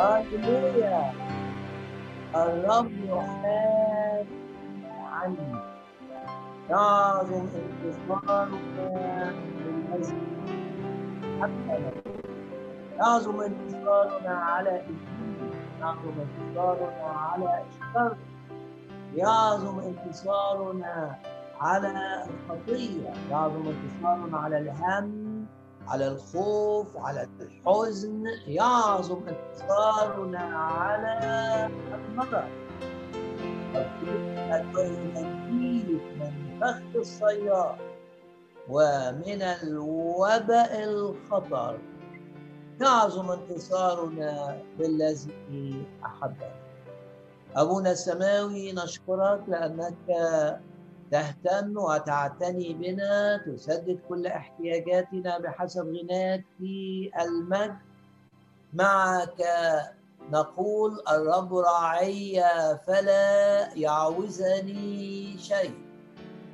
هللويا الرب يحاب عني يعظم انتصارنا بالمسجد حتى يعظم انتصارنا على ابليس يعظم انتصارنا على الشر يعظم انتصارنا على الخطيه يعظم انتصارنا على الهم على الخوف على الحزن يعظم انتصارنا على المرض نجيك من فخ الصياد ومن الوباء الخطر. يعظم انتصارنا بالذي أحبنا. أبونا السماوي نشكرك لأنك تهتم وتعتني بنا تسدد كل احتياجاتنا بحسب غناك في المجد. معك نقول الرب راعي فلا يعوزني شيء.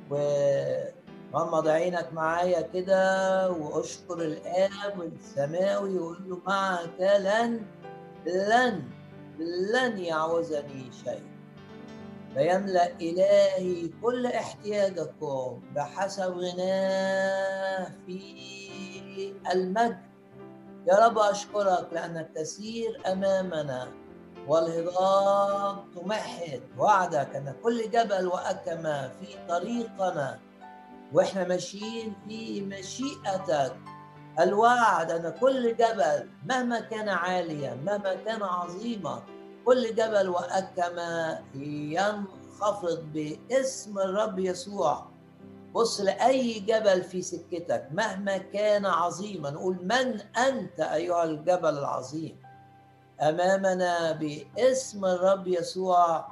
وغمض عينك معايا كده واشكر الآب السماوي وقول له معك لن لن لن يعوزني شيء. فيملأ إلهي كل احتياجكم بحسب غناه في المجد. يا رب أشكرك لأنك تسير أمامنا والهضاب تمهد وعدك أن كل جبل وأكمة في طريقنا وإحنا ماشيين في مشيئتك. الوعد أن كل جبل مهما كان عاليا مهما كان عظيما كل جبل وأكمة ينخفض باسم الرب يسوع. بص لأي جبل في سكتك مهما كان عظيما. نقول من أنت أيها الجبل العظيم؟ أمامنا باسم الرب يسوع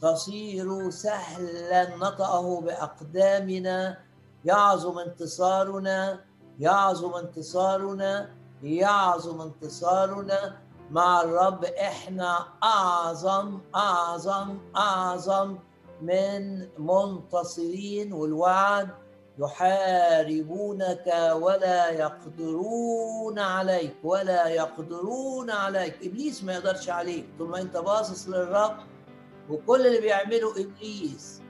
تصير سهلا نطأه بأقدامنا. يعظم انتصارنا يعظم انتصارنا يعظم انتصارنا. مع الرب إحنا اعظم اعظم اعظم من منتصرين والوعد يحاربونك ولا يقدرون عليك ولا يقدرون عليك. إبليس ما يقدرش عليك. طول ما أنت باصص للرب وكل اللي بيعمله إبليس.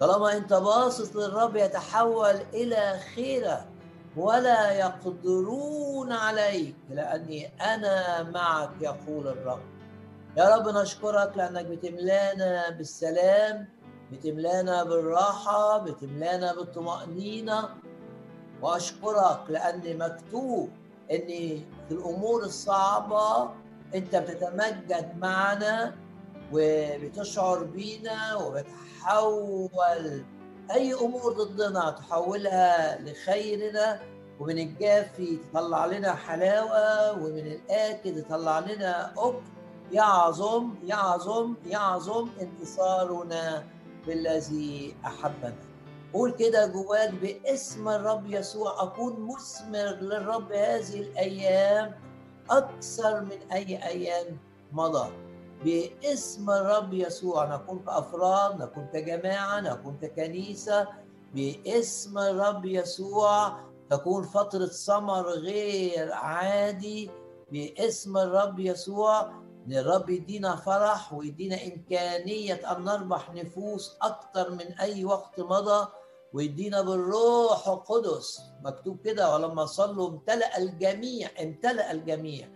طالما أنت باصص للرب يتحول إلى خيرك. ولا يقدرون عليك لأني أنا معك يقول الرب. يا رب نشكرك لأنك بتملانا بالسلام بتملانا بالراحة بتملانا بالطمأنينة. وأشكرك لأن مكتوب ان في الأمور الصعبة أنت بتتمجد معنا وبتشعر بينا وبتحول أي أمور ضدنا تحولها لخيرنا ومن الجافي تطلع لنا حلاوة ومن الآكل تطلع لنا أكل. يعظم يعظم يعظم انتصارنا بالذي أحبنا. قول كده جواك باسم الرب يسوع أكون مثمر للرب هذه الأيام أكثر من أي أيام مضى. باسم الرب يسوع. نكون كافراد نكون كجماعه نكون ككنيسه باسم الرب يسوع تكون فترة ثمر غير عادي. باسم الرب يسوع إن الرب يدينا فرح ويدينا إمكانية أن نربح نفوس أكثر من أي وقت مضى. ويدينا بالروح القدس. مكتوب كده ولما صلوا امتلأ الجميع امتلأ الجميع.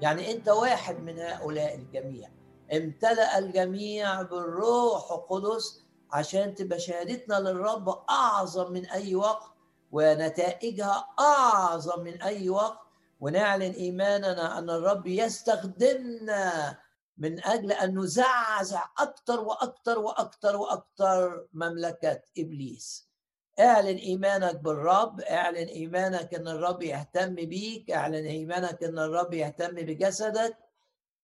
يعني أنت واحد من هؤلاء الجميع. امتلأ الجميع بالروح القدس عشان تبقى شهادتنا للرب أعظم من أي وقت ونتائجها أعظم من أي وقت ونعلن إيماننا أن الرب يستخدمنا من أجل أن نزعزع أكثر وأكثر وأكثر وأكثر مملكة إبليس. اعلن إيمانك بالرب، اعلن إيمانك إن الرب يهتم بيك، اعلن إيمانك إن الرب يهتم بجسدك.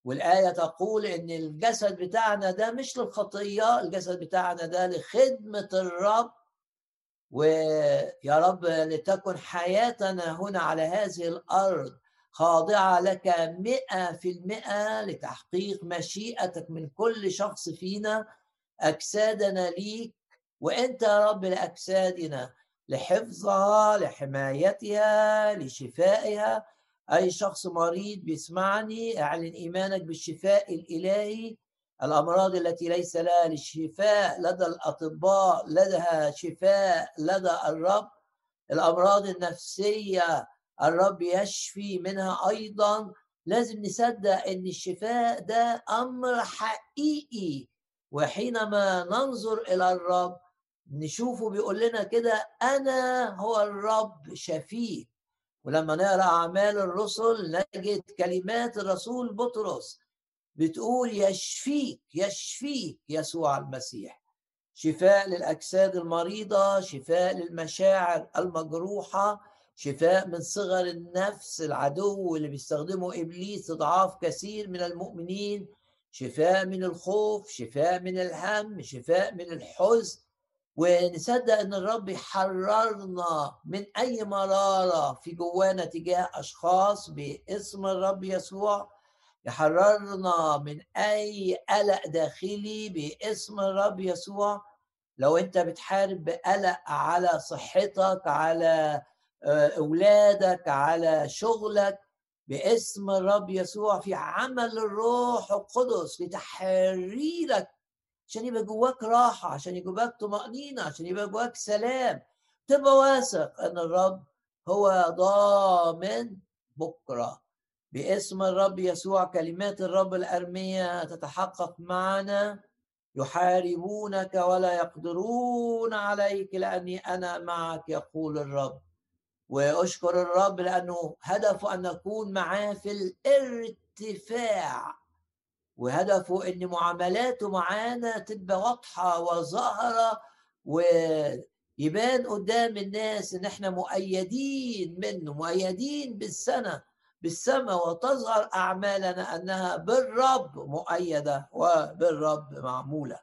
والآية تقول إن الجسد بتاعنا ده مش للخطية، الجسد بتاعنا ده لخدمة الرب. ويا رب لتكن حياتنا هنا على هذه الأرض خاضعة لك مئة في المئة لتحقيق مشيئتك من كل شخص فينا أجسادنا ليك وأنت يا رب لأجسادنا لحفظها لحمايتها لشفائها أي شخص مريض بيسمعني أعلن إيمانك بالشفاء الإلهي. الأمراض التي ليس لها للشفاء لدى الأطباء لدها شفاء لدى الرب. الأمراض النفسية الرب يشفي منها أيضا. لازم نصدق إن الشفاء ده أمر حقيقي. وحينما ننظر إلى الرب نشوفه بيقول لنا كده أنا هو الرب شفيك ولما نقرأ أعمال الرسل نجد كلمات الرسول بطرس بتقول يشفيك يشفيك يسوع المسيح. شفاء للأجساد المريضة شفاء للمشاعر المجروحة شفاء من صغر النفس العدو اللي بيستخدمه إبليس إضعاف كثير من المؤمنين شفاء من الخوف شفاء من الهم شفاء من الحزن. ونصدق إن الرب يحررنا من أي مرارة في جوانا تجاه أشخاص باسم الرب يسوع. يحررنا من أي قلق داخلي باسم الرب يسوع. لو أنت بتحارب بقلق على صحتك على آه، أولادك على شغلك باسم الرب يسوع في عمل الروح القدس لتحريرك عشان يبقى جواك راحة عشان يبقى جواك طمأنينة عشان يبقى جواك سلام. تبقى واثق إن الرب هو ضامن بكرة. باسم الرب يسوع كلمات الرب الأرمية تتحقق معنا. يحاربونك ولا يقدرون عليك لأني أنا معك يقول الرب. وأشكر الرب لأنه هدفه أن نكون معاه في الارتفاع. وهدفه إن معاملاته معانا تبقى واضحة وظاهرة ويبان قدام الناس إن إحنا مؤيدين منه مؤيدين بالسنة بالسماء وتظهر أعمالنا أنها بالرب مؤيدة وبالرب معمولة.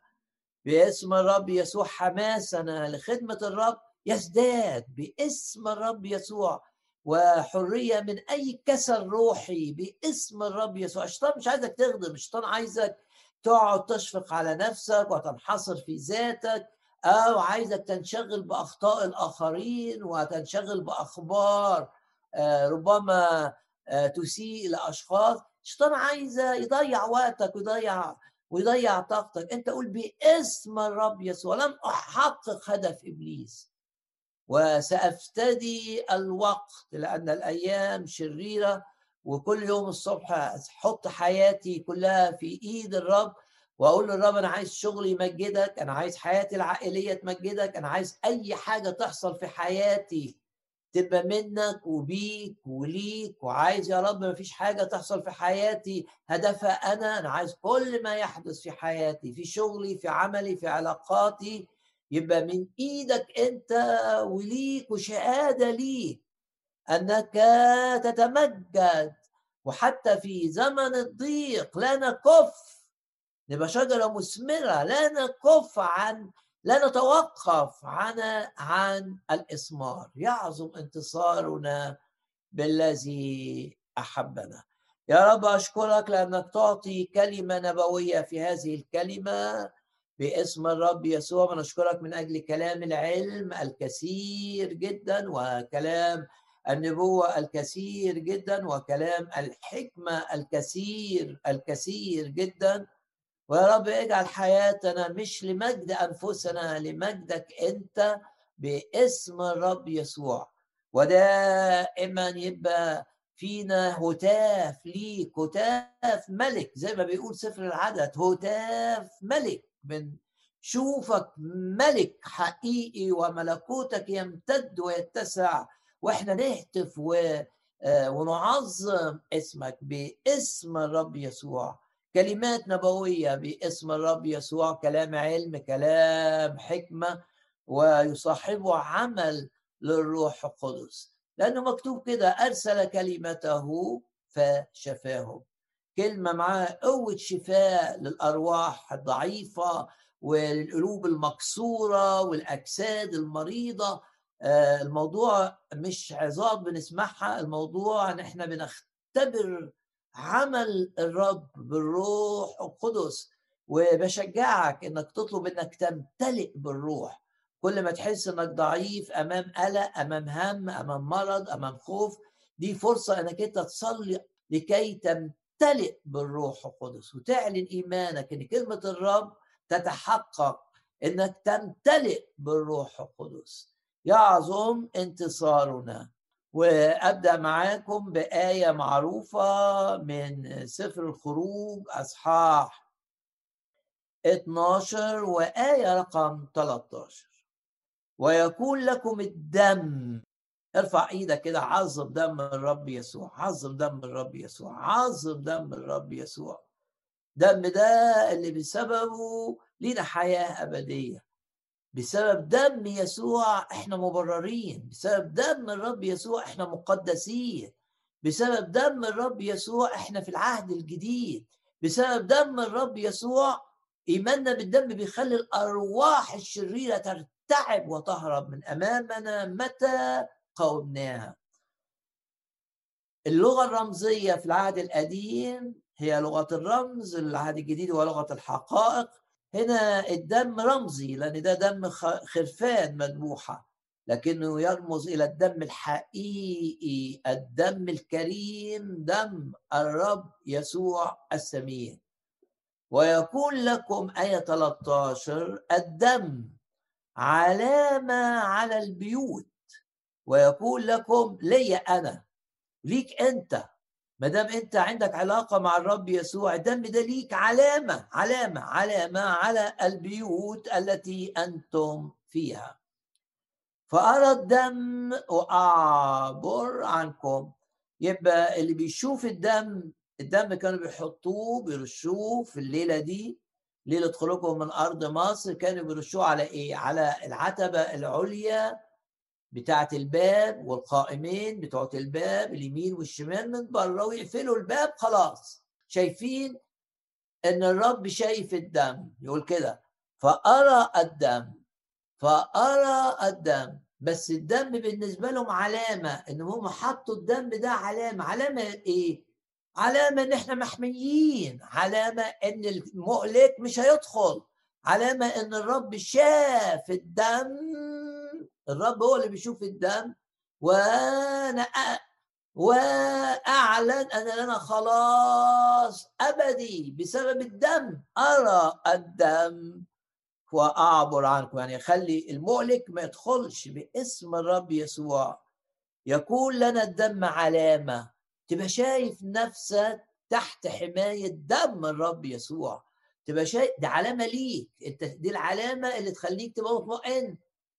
باسم الرب يسوع حماسنا لخدمة الرب يزداد باسم الرب يسوع وحرية من أي كسل روحي باسم الرب يسوع. الشيطان مش عايزك تخدم. الشيطان عايزك تقعد تشفق على نفسك وتنحصر في ذاتك أو عايزك تنشغل بأخطاء الآخرين وتنشغل بأخبار آه، ربما آه، تسيء لأشخاص. الشيطان عايزه يضيع وقتك ويضيع ويضيع طاقتك. أنت قول باسم الرب يسوع. لن أحقق هدف إبليس. وسأفتدي الوقت لأن الأيام شريرة وكل يوم الصبح أحط حياتي كلها في إيد الرب وأقول للرب أنا عايز شغلي يمجدك أنا عايز حياتي العائلية تمجدك أنا عايز أي حاجة تحصل في حياتي تبقى منك وبيك وليك وعايز يا رب ما فيش حاجة تحصل في حياتي هدفها أنا أنا عايز كل ما يحدث في حياتي في شغلي في عملي في علاقاتي يبقى من إيدك أنت وليك وشهادة ليك أنك تتمجد. وحتى في زمن الضيق لا نكف نبقى شجرة مثمرة لا نكف عن لا نتوقف عن عن الإثمار. يعظم انتصارنا بالذي أحبنا. يا رب أشكرك لأنك تعطي كلمة نبوية في هذه الكلمة. باسم الرب يسوع ونشكرك من أجل كلام العلم الكثير جدا وكلام النبوة الكثير جدا وكلام الحكمة الكثير الكثير جدا. ويا رب اجعل حياتنا مش لمجد أنفسنا لمجدك أنت باسم الرب يسوع. ودائما يبقى فينا هتاف ليك هتاف ملك زي ما بيقول سفر العدد هتاف ملك. بنشوفك ملك حقيقي وملكوتك يمتد ويتسع وإحنا نهتف و... آه، ونعظم اسمك باسم الرب يسوع. كلمات نبوية باسم الرب يسوع كلام علم كلام حكمة ويصاحبه عمل للروح القدس. لأنه مكتوب كده أرسل كلمته فشفاهم كلمة معاه قوة شفاء للأرواح الضعيفة والقلوب المكسورة والأجساد المريضة. آه، الموضوع مش عظات بنسمعها الموضوع إن إحنا بنختبر عمل الرب بالروح القدس. وبشجعك إنك تطلب إنك تمتلئ بالروح. كل ما تحس إنك ضعيف أمام قلق أمام هم أمام مرض أمام خوف دي فرصة إنك أنت تصلي لكي تمتلئ بالروح القدس وتعلن إيمانك إن كلمة الرب تتحقق إنك تمتلئ بالروح القدس. يعظم انتصارنا. وأبدأ معاكم بآية معروفة من سفر الخروج أصحاح 12 وآية رقم 13 ويكون لكم الدم ارفع إيدك كده عظم دم الرب يسوع عظم دم الرب يسوع عظم دم الرب يسوع. دم ده اللي بسببه لينا حياة أبدية. بسبب دم يسوع إحنا مبررين. بسبب دم الرب يسوع إحنا مقدسين. بسبب دم الرب يسوع إحنا في العهد الجديد. بسبب دم الرب يسوع إيماننا بالدم بيخلي الأرواح الشريرة ترتعب وتهرب من أمامنا متى؟ قاومناها اللغة الرمزية في العهد القديم هي لغة الرمز العهد الجديد هو لغة الحقائق. هنا الدم رمزي لأن ده دم خرفان مذبوحه لكنه يرمز إلى الدم الحقيقي الدم الكريم دم الرب يسوع السمين ويكون لكم آية 13 الدم علامة على البيوت. ويكون لكم لي أنا ليك أنت. ما دام أنت عندك علاقة مع الرب يسوع الدم ده ليك علامة علامة علامة على البيوت التي أنتم فيها. فأرى الدم وأعبر عنكم. يبقى اللي بيشوف الدم الدم كانوا بيحطوه بيرشوه في الليلة دي. ليلة خروجهم من أرض مصر كانوا بيرشوه على إيه؟ على العتبة العليا. بتاعة الباب والقائمين بتوعة الباب اليمين والشمال من بره ويقفلوا الباب خلاص. شايفين إن الرب شايف الدم يقول كده. فأرى الدم فأرى الدم. بس الدم بالنسبة لهم علامة إن هم حطوا الدم ده علامة. علامة إيه؟ علامة إن إحنا محميين. علامة إن المهلك مش هيدخل. علامة إن الرب شاف الدم. الرب هو اللي بيشوف الدم وأنا وأعلن أن أنا خلاص أبدي بسبب الدم. أرى الدم. وأعبر عنكم يعني خلي المهلك ما يدخلش باسم الرب يسوع. يكون لنا الدم علامة. تبقى شايف نفسك تحت حماية دم الرب يسوع. تبقى شايف دي علامة ليك. أنت دي العلامة اللي تخليك تبقى مطمئن.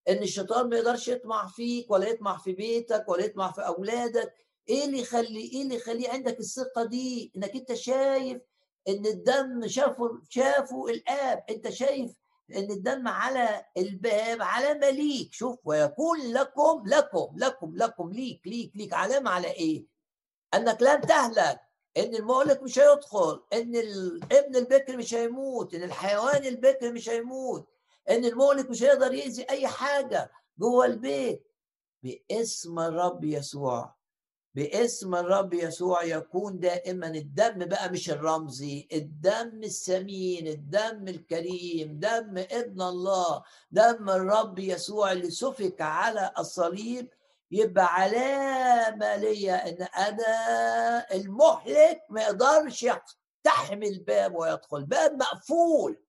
إن الشيطان ما يقدرش يطمع فيك ولا يطمع في بيتك ولا يطمع في أولادك. إيه اللي يخلي إيه اللي يخلي عندك الثقة دي؟ إنك أنت شايف إن الدم شافه شافه الآب. أنت شايف إن الدم على الباب علامه ليك شوف ويكون لكم لكم لكم لكم ليك ليك ليك. علامه على إيه؟ أنك لن تهلك. إن المهلك مش هيدخل. إن الابن البكر مش هيموت. إن الحيوان البكر مش هيموت. إن المهلك مش هيقدر يأذي أي حاجة جوه البيت. باسم الرب يسوع. باسم الرب يسوع يكون دائما. الدم بقى مش الرمزي الدم الثمين الدم الكريم دم ابن الله دم الرب يسوع اللي سفك على الصليب. يبقى علامة ليا إن أنا المهلك ما يقدرش يقتحم الباب ويدخل. باب مقفول.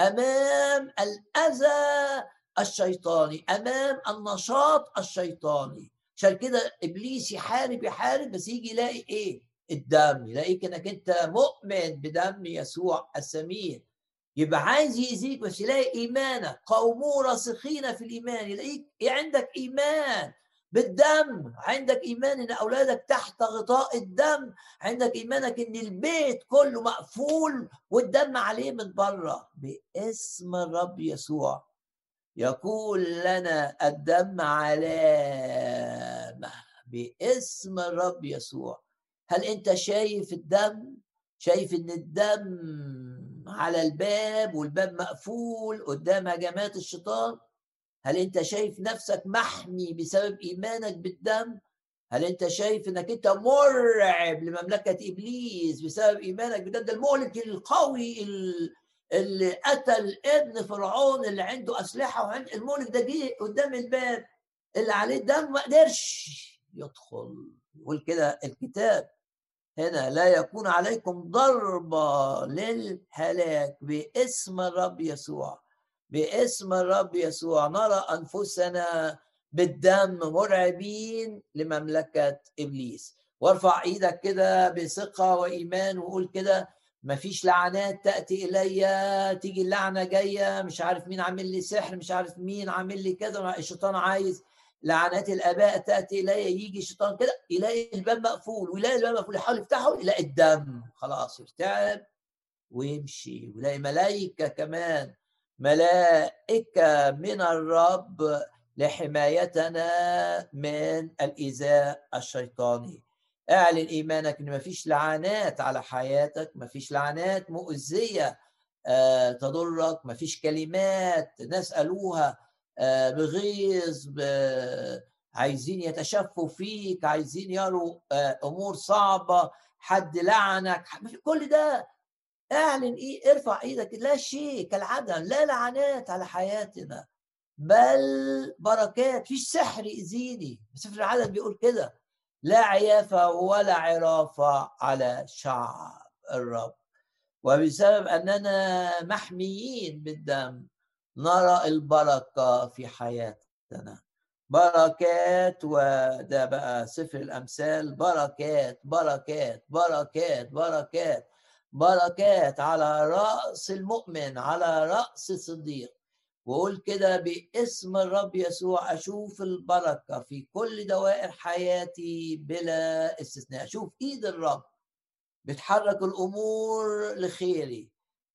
أمام الأذى الشيطاني أمام النشاط الشيطاني. عشان كده ابليس يحارب يحارب بس يجي يلاقي إيه؟ الدم. يلاقيك إنك أنت مؤمن بدم يسوع السمين يبقى عايز يأذيك بس يلاقي إيمانك. قوموا راسخين في الإيمان. يلاقيك عندك إيمان. بالدم. عندك إيمان إن أولادك تحت غطاء الدم. عندك إيمانك إن البيت كله مقفول والدم عليه من بره. باسم الرب يسوع. يقول لنا الدم علامة. باسم الرب يسوع. هل أنت شايف الدم؟ شايف إن الدم على الباب والباب مقفول قدام هجمات الشيطان؟ هل أنت شايف نفسك محمي بسبب إيمانك بالدم؟ هل أنت شايف إنك أنت مرعب لمملكة إبليس بسبب إيمانك بالدم؟ ده المهلك القوي اللي قتل ابن فرعون اللي عنده أسلحة وعند المهلك ده جه قدام الباب اللي عليه دم ما قدرش يدخل. يقول كده الكتاب هنا لا يكون عليكم ضربة للهلاك باسم الرب يسوع. باسم الرب يسوع. نرى أنفسنا بالدم مرعبين لمملكة إبليس. وارفع إيدك كده بثقة وإيمان وقول كده مفيش لعنات تأتي إلي تيجي اللعنة جاية مش عارف مين عامل لي سحر مش عارف مين عامل لي كذا الشيطان عايز لعنات الآباء تأتي إلي يجي الشيطان كده يلاقي الباب مقفول ويلاقي الباب مقفول يحاول يفتحه يلاقي الدم خلاص يرتعب ويمشي ويلاقي ملائكة كمان ملائكة من الرب لحمايتنا من الإيذاء الشيطاني. اعلن إيمانك إن مفيش لعنات على حياتك مفيش لعنات مؤذية آه، تضرك مفيش كلمات ناس قالوها آه، بغيظ عايزين يتشفوا فيك عايزين يروا آه، أمور صعبة حد لعنك كل ده اعلن إيه ارفع إيدك لا شيء كالعدم لا لعنات على حياتنا بل بركات فيش سحر يأذيني. سفر العدد بيقول كده. لا عيافة ولا عرافة على شعب الرب. وبسبب أننا محميين بالدم نرى البركة في حياتنا. بركات وده بقى سفر الأمثال بركات بركات بركات بركات. بركات على رأس المؤمن على رأس الصديق. وقول كده باسم الرب يسوع أشوف البركة في كل دوائر حياتي بلا استثناء. أشوف إيد الرب بتحرك الأمور لخيري.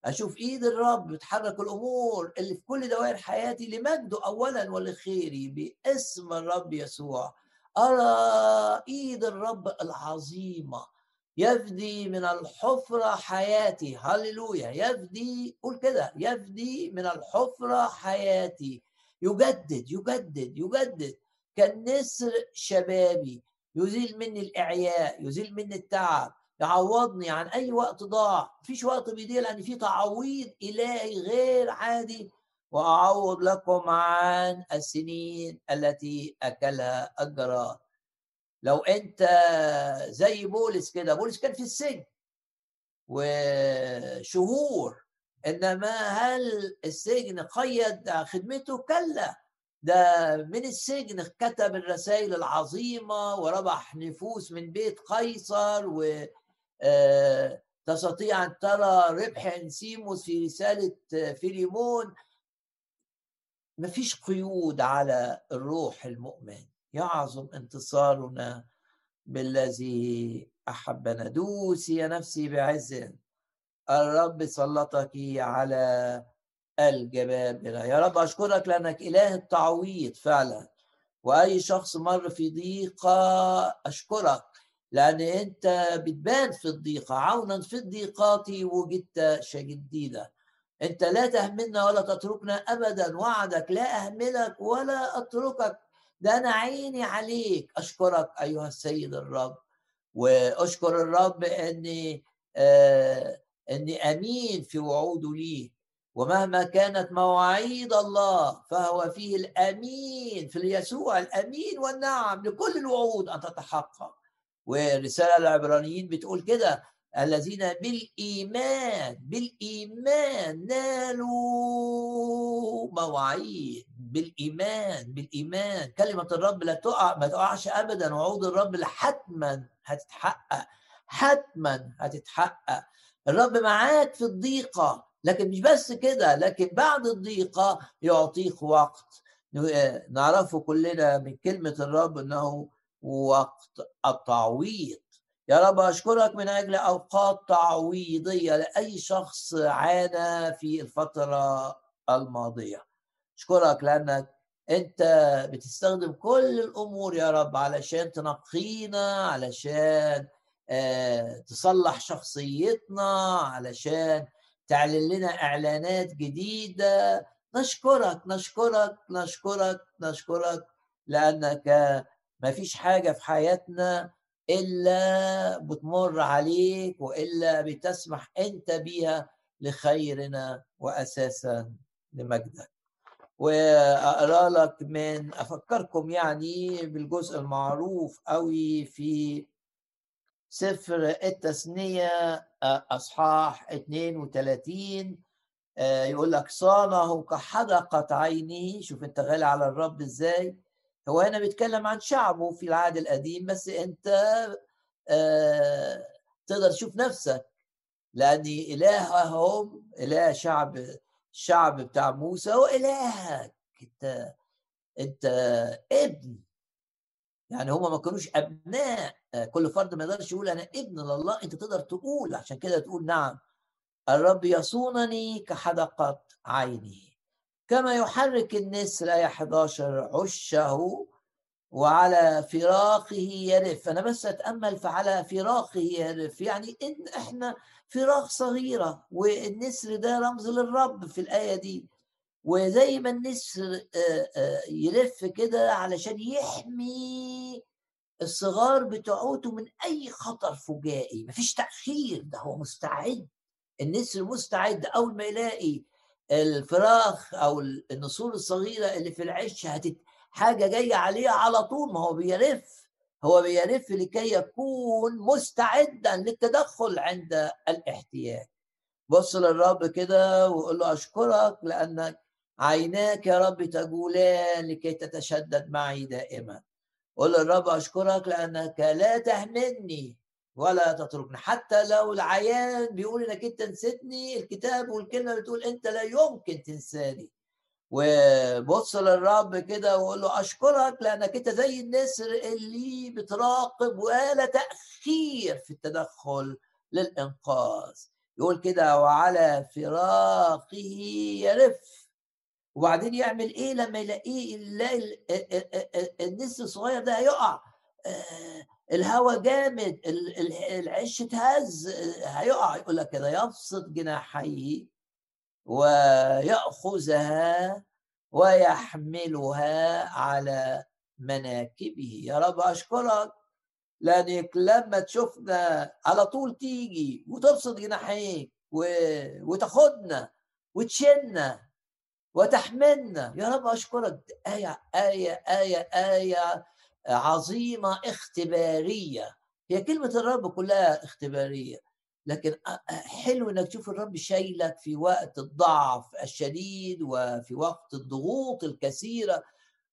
أشوف إيد الرب بتحرك الأمور اللي في كل دوائر حياتي لمجده اولا ولخيري باسم الرب يسوع. أرى إيد الرب العظيمة يفدي من الحفرة حياتي. هللويا. يفدي قول كده يفدي من الحفرة حياتي. يجدد يجدد يجدد. كالنسر شبابي. يزيل مني الإعياء يزيل مني التعب. يعوضني عن أي وقت ضاع. مفيش وقت بيضيع لأن في تعويض إلهي غير عادي. وأعوض لكم عن السنين التي أكلها الجراد. لو أنت زي بولس كده بولس كان في السجن. وشهور إنما هل السجن قيد خدمته؟ كلا. ده من السجن كتب الرسائل العظيمة وربح نفوس من بيت قيصر و آه، تستطيع أن ترى ربح إنسيموس في رسالة فيليمون. مفيش قيود على الروح المؤمن. يعظم انتصارنا بالذي أحبنا. دوسي يا نفسي بعز الرب سلطك على الجبابرة يا رب أشكرك لأنك إله التعويض فعلا. وأي شخص مر في ضيقة أشكرك لأن أنت بتبان في الضيقة. عونا في الضيقات وجدت شديدة أنت لا تهملنا ولا تتركنا أبدا. وعدك لا أهملك ولا أتركك. ده أنا عيني عليك. أشكرك أيها السيد الرب. وأشكر الرب أني آه أني أمين في وعوده لي ومهما كانت مواعيد الله فهو فيه الأمين في يسوع الأمين والنعم لكل الوعود أن تتحقق. ورسالة العبرانيين بتقول كده الذين بالإيمان بالإيمان نالوا مواعيد. بالإيمان بالإيمان. كلمة الرب لا تقع ما تقعش أبدا. وعود الرب حتما هتتحقق حتما هتتحقق. الرب معاك في الضيقة. لكن مش بس كده لكن بعد الضيقة يعطيك وقت. نعرفه كلنا من كلمة الرب أنه وقت التعويض. يا رب أشكرك من أجل أوقات تعويضية لأي شخص عانى في الفترة الماضية. أشكرك لأنك أنت بتستخدم كل الأمور يا رب علشان تنقينا علشان آه، تصلح شخصيتنا علشان تعلن لنا إعلانات جديدة. نشكرك نشكرك نشكرك نشكرك لأنك ما فيش حاجة في حياتنا إلا بتمر عليك وإلا بتسمح أنت بيها لخيرنا وأساسا لمجدك. واقرا لك من أفكركم يعني بالجزء المعروف قوي في سفر التثنية أصحاح 32 يقول لك صانه كحدقة عينه. شوف أنت غالي على الرب إزاي. هو هنا بيتكلم عن شعبه في العهد القديم بس أنت تقدر تشوف نفسك لأن إلههم إله شعب الشعب بتاع موسى هو إلهك أنت أنت ابن. يعني هما ما كانوش أبناء. كل فرد ما يقدرش يقول أنا ابن لله. أنت تقدر تقول عشان كده تقول نعم. الرب يصونني كحدقة عيني. كما يحرك النسر آية 11 عشه وعلى فراقه يرف. أنا بس أتأمل فعلى فراقه يرف. يعني إن إحنا فراق صغيرة والنسر ده رمز للرب في الآية دي. وزي ما النسر يلف كده علشان يحمي الصغار بتوعته من أي خطر فجائي. مفيش تأخير ده هو مستعد. النسر مستعد. أول ما يلاقي الفراخ أو النسور الصغيرة اللي في العش هتت حاجة جاية عليه على طول ما هو بيرف هو بيرف لكي يكون مستعدا للتدخل عند الاحتياج. بص للرب كده وقول له أشكرك لانك عيناك يا رب تجولان لكي تتشدد معي دائما. قول للرب أشكرك لأنك لا تهملني ولا تتركني حتى لو العيان بيقول إنك أنت نسيتني الكتاب والكلمة بتقول أنت لا يمكن تنساني. وبص للرب كده وقول له أشكرك لأنك أنت زي النسر اللي بتراقب ولا تأخير في التدخل للإنقاذ. يقول كده وعلى فراقه يرف. وبعدين يعمل إيه لما يلاقيه يلاقي النسر الصغير ده هيقع؟ آه، الهواء جامد العش اتهز هيقع. يقول لك كده يبسط جناحيه ويأخذها ويحملها على مناكبه. يا رب أشكرك لأنك لما تشوفنا على طول تيجي وتبسط جناحيك وتاخدنا وتشيلنا وتحملنا. يا رب أشكرك. آية آية آية آية عظيمة اختبارية. هي كلمة الرب كلها اختبارية. لكن حلو إنك تشوف الرب شايلك في وقت الضعف الشديد وفي وقت الضغوط الكثيرة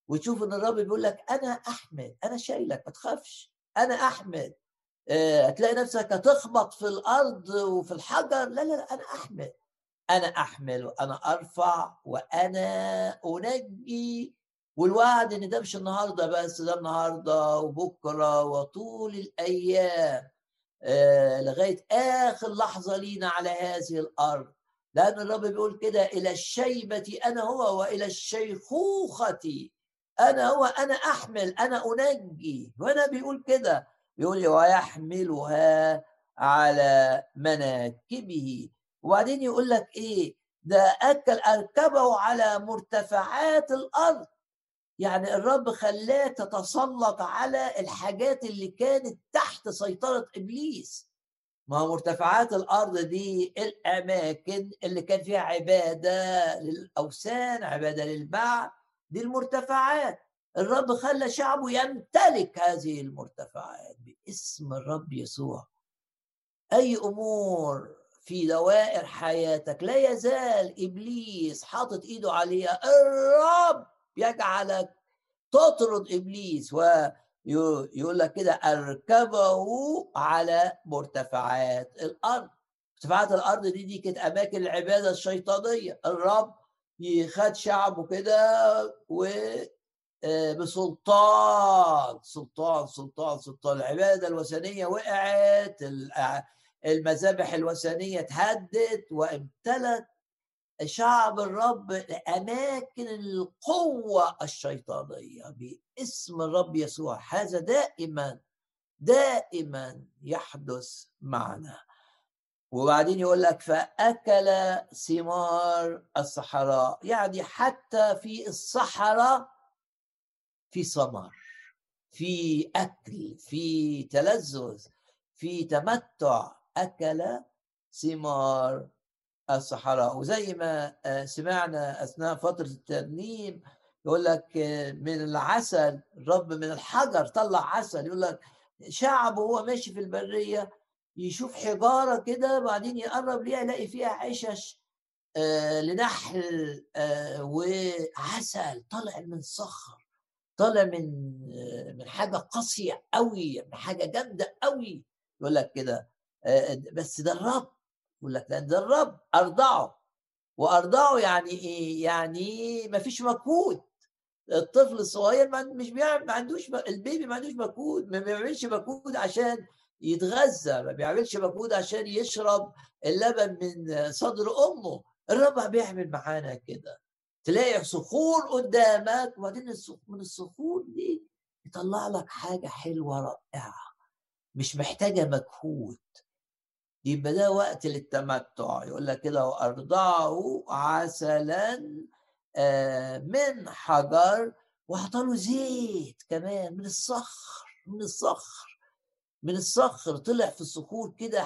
وتشوف إن الرب بيقول لك أنا أحمد أنا شايلك ما تخافش أنا أحمد. هتلاقي نفسك هتخبط في الأرض وفي الحجر لا لا لا أنا أحمد. أنا أحمل وأنا أرفع وأنا أنجي. والوعد إن ده مش النهارده بس ده النهارده وبكرة وطول الأيام. لغاية آخر لحظة لينا على هذه الأرض. لأن الرب بيقول كده إلى الشيبة أنا هو وإلى الشيخوخة أنا هو أنا أحمل أنا أنجي. وأنا بيقول كده بيقول ويحملها على مناكبه. وبعدين يقول لك إيه؟ ده أكل أركبه على مرتفعات الأرض. يعني الرب خلاه تتسلط على الحاجات اللي كانت تحت سيطرة إبليس. ما هو مرتفعات الأرض دي الأماكن اللي كان فيها عبادة للأوثان عبادة للبعث دي المرتفعات. الرب خلى شعبه يمتلك هذه المرتفعات باسم الرب يسوع. أي أمور في دوائر حياتك لا يزال إبليس حاطط إيده عليها. الرب يجعلك تطرد إبليس ويقول لك كده أركبه على مرتفعات الأرض. مرتفعات الأرض دي دي كانت أماكن العبادة الشيطانية. الرب خد شعبه كده و آه، بسلطان سلطان سلطان سلطان. العبادة الوثنية وقعت المذابح الوثنية اتهدت وامتلت. شعب الرب أماكن القوة الشيطانية. باسم الرب يسوع هذا دائما دائما يحدث معنا. وبعدين يقول لك فأكل ثمار الصحراء يعني حتى في الصحراء في ثمر في أكل في تلذذ في تمتع. أكل ثمار الصحراء. وزي ما آه، سمعنا أثناء فترة الترنيم يقول لك آه، من العسل الرب من الحجر طلع عسل. يقول لك شعب وهو ماشي في البرية يشوف حجارة كده بعدين يقرب ليها يلاقي فيها عشش آه لنحل وعسل طالع من صخر طالع من من حاجة قاسية قوي من حاجة جامدة قوي يقول لك كده بس ده الرب يقول لك ده الرب أرضعه وأرضعه يعني إيه؟ يعني ما فيش مجهود. الطفل الصغير مش بيعمل ما عندوش البيبي ما عندوش مجهود ما بيعملش مجهود عشان يتغذى ما بيعملش مجهود عشان يشرب اللبن من صدر أمه. الرب بيعمل معانا كده. تلاقي صخور قدامك وبعدين من الصخور دي يطلع لك حاجة حلوة رائعة. مش محتاجة مجهود. يبقى ده وقت للتمتع. يقول لك كده وأرضعه عسلا آه، من حجر وعطاله زيت كمان من الصخر من الصخر من الصخر. طلع في الصخور كده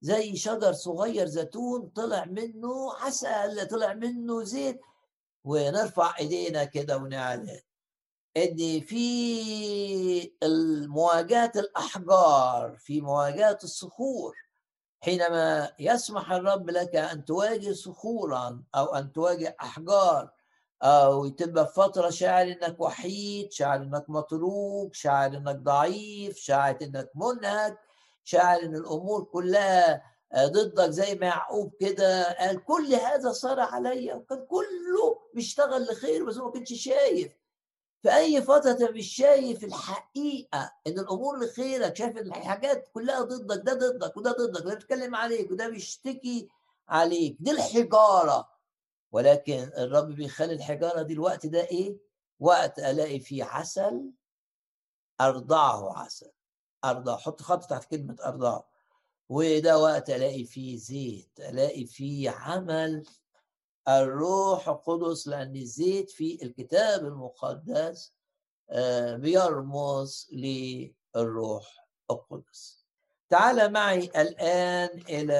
زي شجر صغير زيتون طلع منه عسل طلع منه زيت. ونرفع إيدينا كده ونعلن إن في مواجهه الأحجار في مواجهة الصخور حينما يسمح الرب لك أن تواجه صخورا أو أن تواجه أحجار أو تبقى فترة شاعر إنك وحيد شاعر إنك متروك شاعر إنك ضعيف شاعر إنك منهك شاعر إن الأمور كلها ضدك زي ما يعقوب كده. قال كل هذا صار عليا وكان كله بيشتغل لخير بس ما كانش شايف. في أي فترة انت مش شايف الحقيقة إن الأمور لخيرك شايف الحاجات كلها ضدك ده ضدك وده ضدك ده بيتكلم عليك وده بيشتكي عليك دي الحجارة. ولكن الرب بيخلي الحجارة دي الوقت ده إيه؟ وقت ألاقي فيه عسل أرضعه عسل ارضع حط خط تحت كلمة أرضعه. وده وقت ألاقي فيه زيت ألاقي فيه عمل الروح القدس لأن الزيت في الكتاب المقدس آه، بيرمز للروح القدس. تعال معي الآن إلى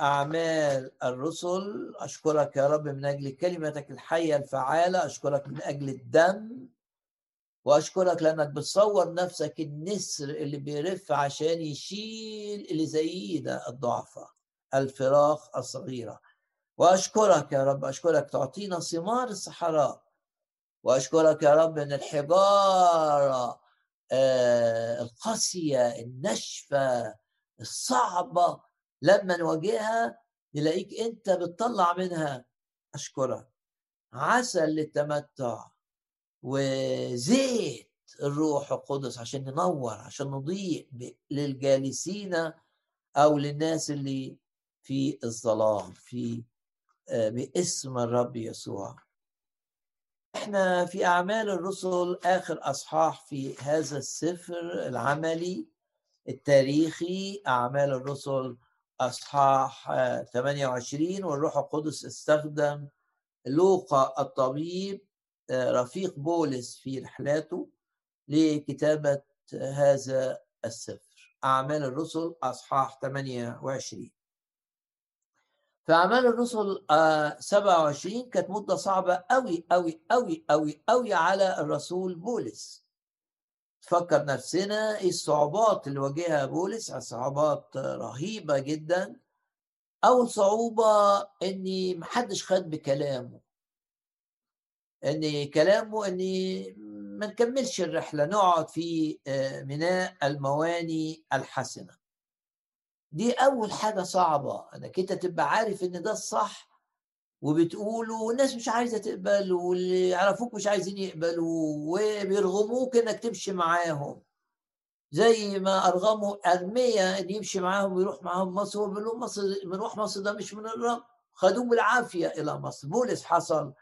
أعمال الرسل. أشكرك يا رب من أجل كلمتك الحية الفعالة. أشكرك من أجل الدم. وأشكرك لأنك بتصور نفسك النسر اللي بيرف عشان يشيل اللي زينا الضعفاء الفراخ الصغيرة. وأشكرك يا رب أشكرك. تعطينا ثمار الصحراء. وأشكرك يا رب إن الحجارة آه القاسية الناشفة الصعبة لما نواجهها نلاقيك أنت بتطلع منها. أشكرك. عسل للتمتع وزيت الروح القدس عشان ننور عشان نضيء للجالسين أو للناس اللي في الظلام في باسم الرب يسوع. إحنا في أعمال الرسل آخر أصحاح في هذا السفر العملي التاريخي أعمال الرسل أصحاح 28 والروح القدس استخدم لوقا الطبيب رفيق بولس في رحلاته لكتابة هذا السفر. أعمال الرسل أصحاح 28 في اعمال الرسل 27 آه، كانت مدة صعبة قوي قوي قوي قوي قوي على الرسول بولس. تفكر نفسنا إيه الصعوبات اللي واجهها بولس صعوبات رهيبة جدا. أول صعوبة إن محدش خد بكلامه. إن كلامه إن ما نكملش الرحلة نقعد في آه، ميناء المواني الحسنة. دي أول حاجة صعبة إنك أنت تبقى عارف إن ده الصح وبتقوله والناس مش عايزة تقبل واللي يعرفوك مش عايزين يقبلوا وبيرغموك إنك تمشي معاهم. زي ما ارغموا ارميا إن يمشي معاهم ويروح معاهم مصر هو بيقول لهم مصر بنروح مصر ده مش من الرب خدوه بالعافية إلى مصر. بولس حصل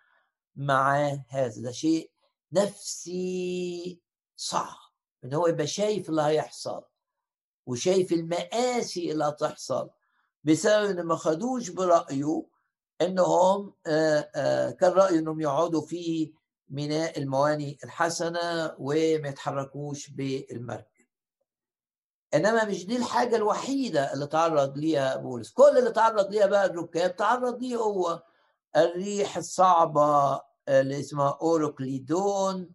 معاه هذا ده شيء نفسي صعب إن هو يبقى شايف اللي هيحصل. وشايف المآسي اللي هتحصل بسبب إن ما خدوش برأيه إنهم آه، آه، كان رايه إنهم يقعدوا في ميناء المواني الحسنة وما يتحركوش بالمركب. إنما مش دي الحاجة الوحيدة اللي تعرض ليها بولس. كل اللي تعرض ليها بقى الركاب تعرض ليه هو؟ الريح الصعبة اللي اسمها اوروكليدون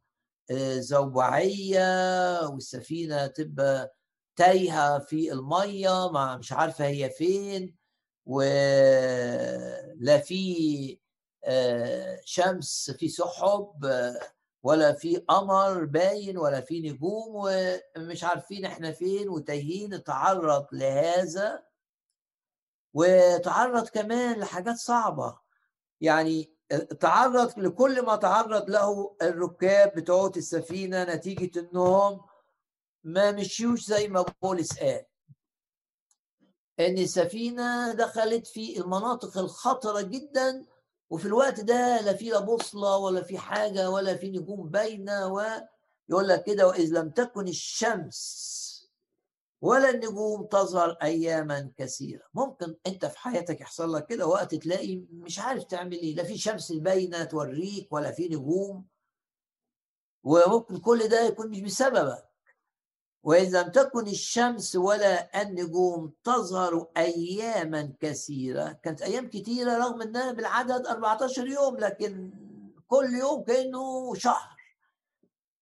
آه، زوبعية والسفينة تبقى تايهة في المية ما مش عارفة هي فين ولا في آه، شمس في سحب ولا في قمر باين ولا في نجوم ومش عارفين إحنا فين وتايهين تعرض لهذا. وتعرض كمان لحاجات صعبة. يعني تعرض لكل ما تعرض له الركاب بتوع السفينة نتيجة إنهم ما مشيوش زي ما بولس قال. إن السفينة دخلت في المناطق الخطرة جدا وفي الوقت ده لا في لا بوصلة ولا في حاجة ولا في نجوم باينة ويقول لك كده وإذ لم تكن الشمس ولا النجوم تظهر أياما كثيرة. ممكن أنت في حياتك يحصل لك كده وقت تلاقي مش عارف تعمل إيه لا في شمس باينة توريك ولا في نجوم وممكن كل ده يكون مش بسببك. وإذا لم تكن الشمس ولا النجوم تظهر أياما كثيرة. كانت أيام كثيرة رغم أنها بالعدد 14 يوم لكن كل يوم كأنه شهر.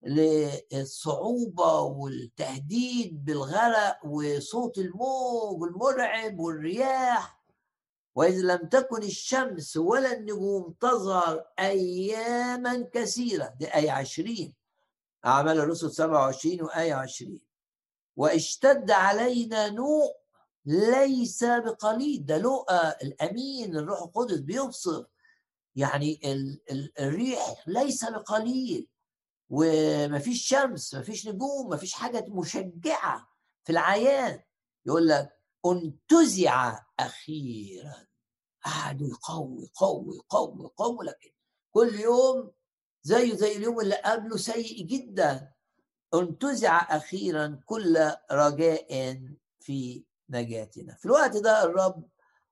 للصعوبة والتهديد بالغرق وصوت الموج المرعب والرياح. وإذا لم تكن الشمس ولا النجوم تظهر أياما كثيرة. دي آية 20 أعمال الرسل 27 وآية 20 واشتد علينا نوء ليس بقليل. ده لقى الأمين الروح القدس بيوصف يعني الريح ليس بقليل. ومفيش شمس مفيش نجوم مفيش حاجة مشجعة في العيان. يقول لك انتزع أخيرا. قعدوا يقوي قوي قوي قوي. لكن كل يوم زيه زي اليوم اللي قبله سيء جدا. انتزع أخيرا كل رجاء في نجاتنا. في الوقت ده الرب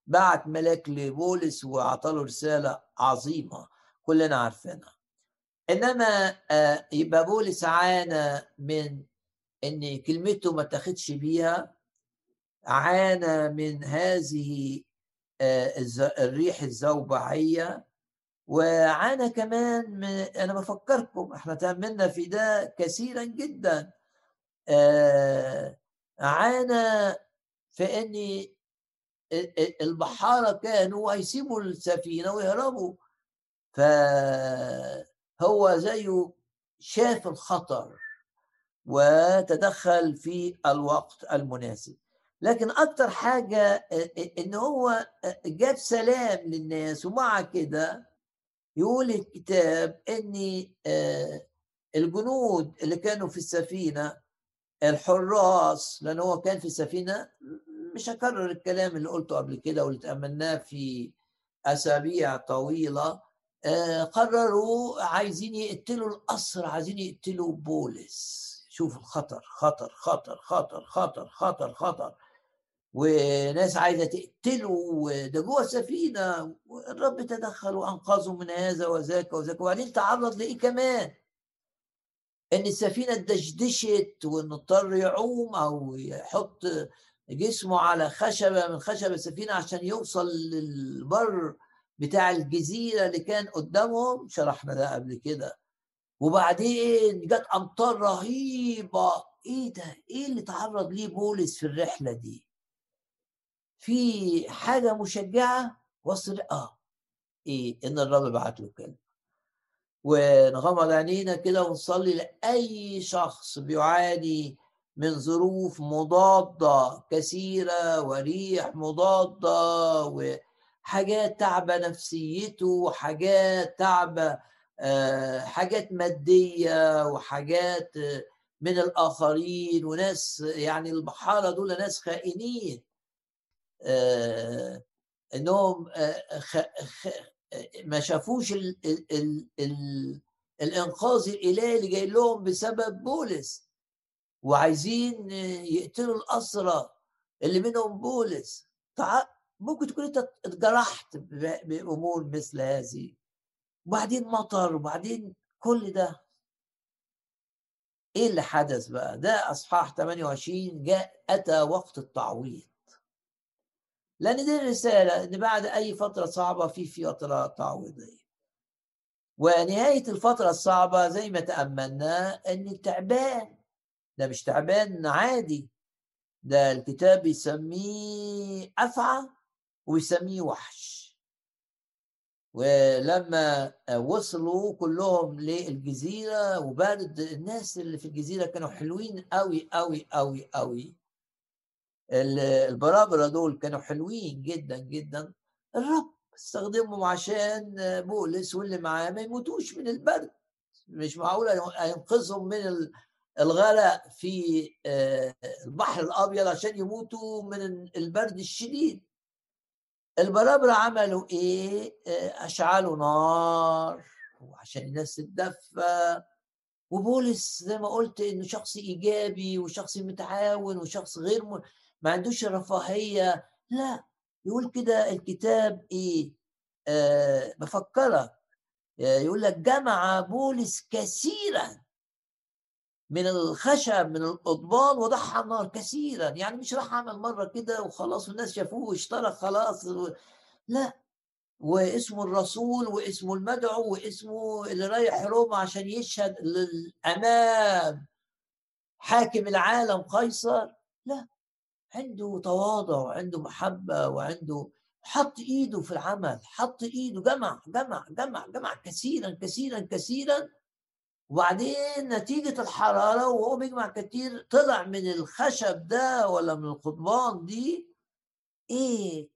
بعت ملاك لبولس وعطاله رسالة عظيمة كلنا عارفينها. إنما آه، يبقى بولس عانى من إن كلمته ما تاخدش بيها عانى من هذه آه، الريح الزوبعية وعانى كمان من أنا بفكركم إحنا تأملنا في ده كثيرا جدا. آه عانى في إن البحارة كانوا هيسيبوا السفينة ويهربوا. فهو زيه شاف الخطر وتدخل في الوقت المناسب. لكن أكتر حاجة إن هو جاب سلام للناس ومع كده يقول الكتاب ان آه، الجنود اللي كانوا في السفينة الحراس لأن هو كان في السفينة مش هكرر الكلام اللي قلته قبل كده واللي تاملناه في أسابيع طويلة آه، قرروا عايزين يقتلوا الاسر عايزين يقتلوا بولس. شوف الخطر خطر خطر خطر خطر خطر خطر. وناس عايزة تقتله ده جوه السفينة الرب تدخل وأنقذه من هذا وذاك وذاك. وبعدين تعرض لإيه كمان؟ إن السفينة اتدشدشت وانه اضطر يعوم أو يحط جسمه على خشبة من خشب السفينة عشان يوصل للبر بتاع الجزيرة اللي كان قدامهم. شرحنا ده قبل كده. وبعدين جت أمطار رهيبة. إيه ده؟ إيه اللي تعرض ليه بولس في الرحلة دي؟ في حاجة مشجعة وصل آه إيه إن الرب بعت له كلمة. ونغمض عينينا كده ونصلي لأي شخص بيعاني من ظروف مضادة كثيرة وريح مضادة وحاجات تعبى نفسيته وحاجات تعبى آه، حاجات مادية وحاجات من الآخرين وناس يعني البحارة دول ناس خائنين. آه، إنهم آه، ما شافوش ال ال ال ال الإنقاذ الإلهي اللي جاي لهم بسبب بولس. وعايزين يقتلوا الأسرى اللي منهم بولس. ممكن تكون أنت اتجرحت بأمور مثل هذه. وبعدين مطر وبعدين كل ده. إيه اللي حدث بقى؟ ده أصحاح 28 جاء أتى وقت التعويض. لأن دي الرساله إن بعد أي فترة صعبة في فترة تعويضية. ونهاية الفترة الصعبة زي ما تأملنا إن التعبان. ده مش تعبان عادي. ده الكتاب بيسميه أفعى ويسميه وحش. ولما وصلوا كلهم للجزيرة وبارد الناس اللي في الجزيرة كانوا حلوين قوي قوي قوي قوي البرابرة دول كانوا حلوين جدا جدا. الرب استخدمهم عشان بولس واللي معاه ما يموتوش من البرد. مش معقول ينقذهم من الغرق في آه، البحر الأبيض عشان يموتوا من البرد الشديد. البرابرة عملوا إيه؟ آه، أشعلوا نار وعشان الناس تتدفى. وبولس زي ما قلت إنه شخص إيجابي وشخص متعاون وشخص غير م... ما عندوش رفاهيه لا يقول كده الكتاب إيه؟ آه بفكرك. آه يقول لك جمع بولس كثيرا من الخشب من القضبان وضعها النار كثيرا. يعني مش راح عمل مرة كده وخلاص والناس شافوه واشترى خلاص لا واسمه الرسول واسمه المدعو واسمه اللي رايح روما عشان يشهد للأمام حاكم العالم قيصر. لا. عنده تواضع وعنده محبة وعنده حط إيده في العمل حط إيده جمع جمع جمع جمع كثيرا كثيرا كثيرا. وبعدين نتيجة الحرارة وهو بيجمع كتير طلع من الخشب ده ولا من القضبان دي إيه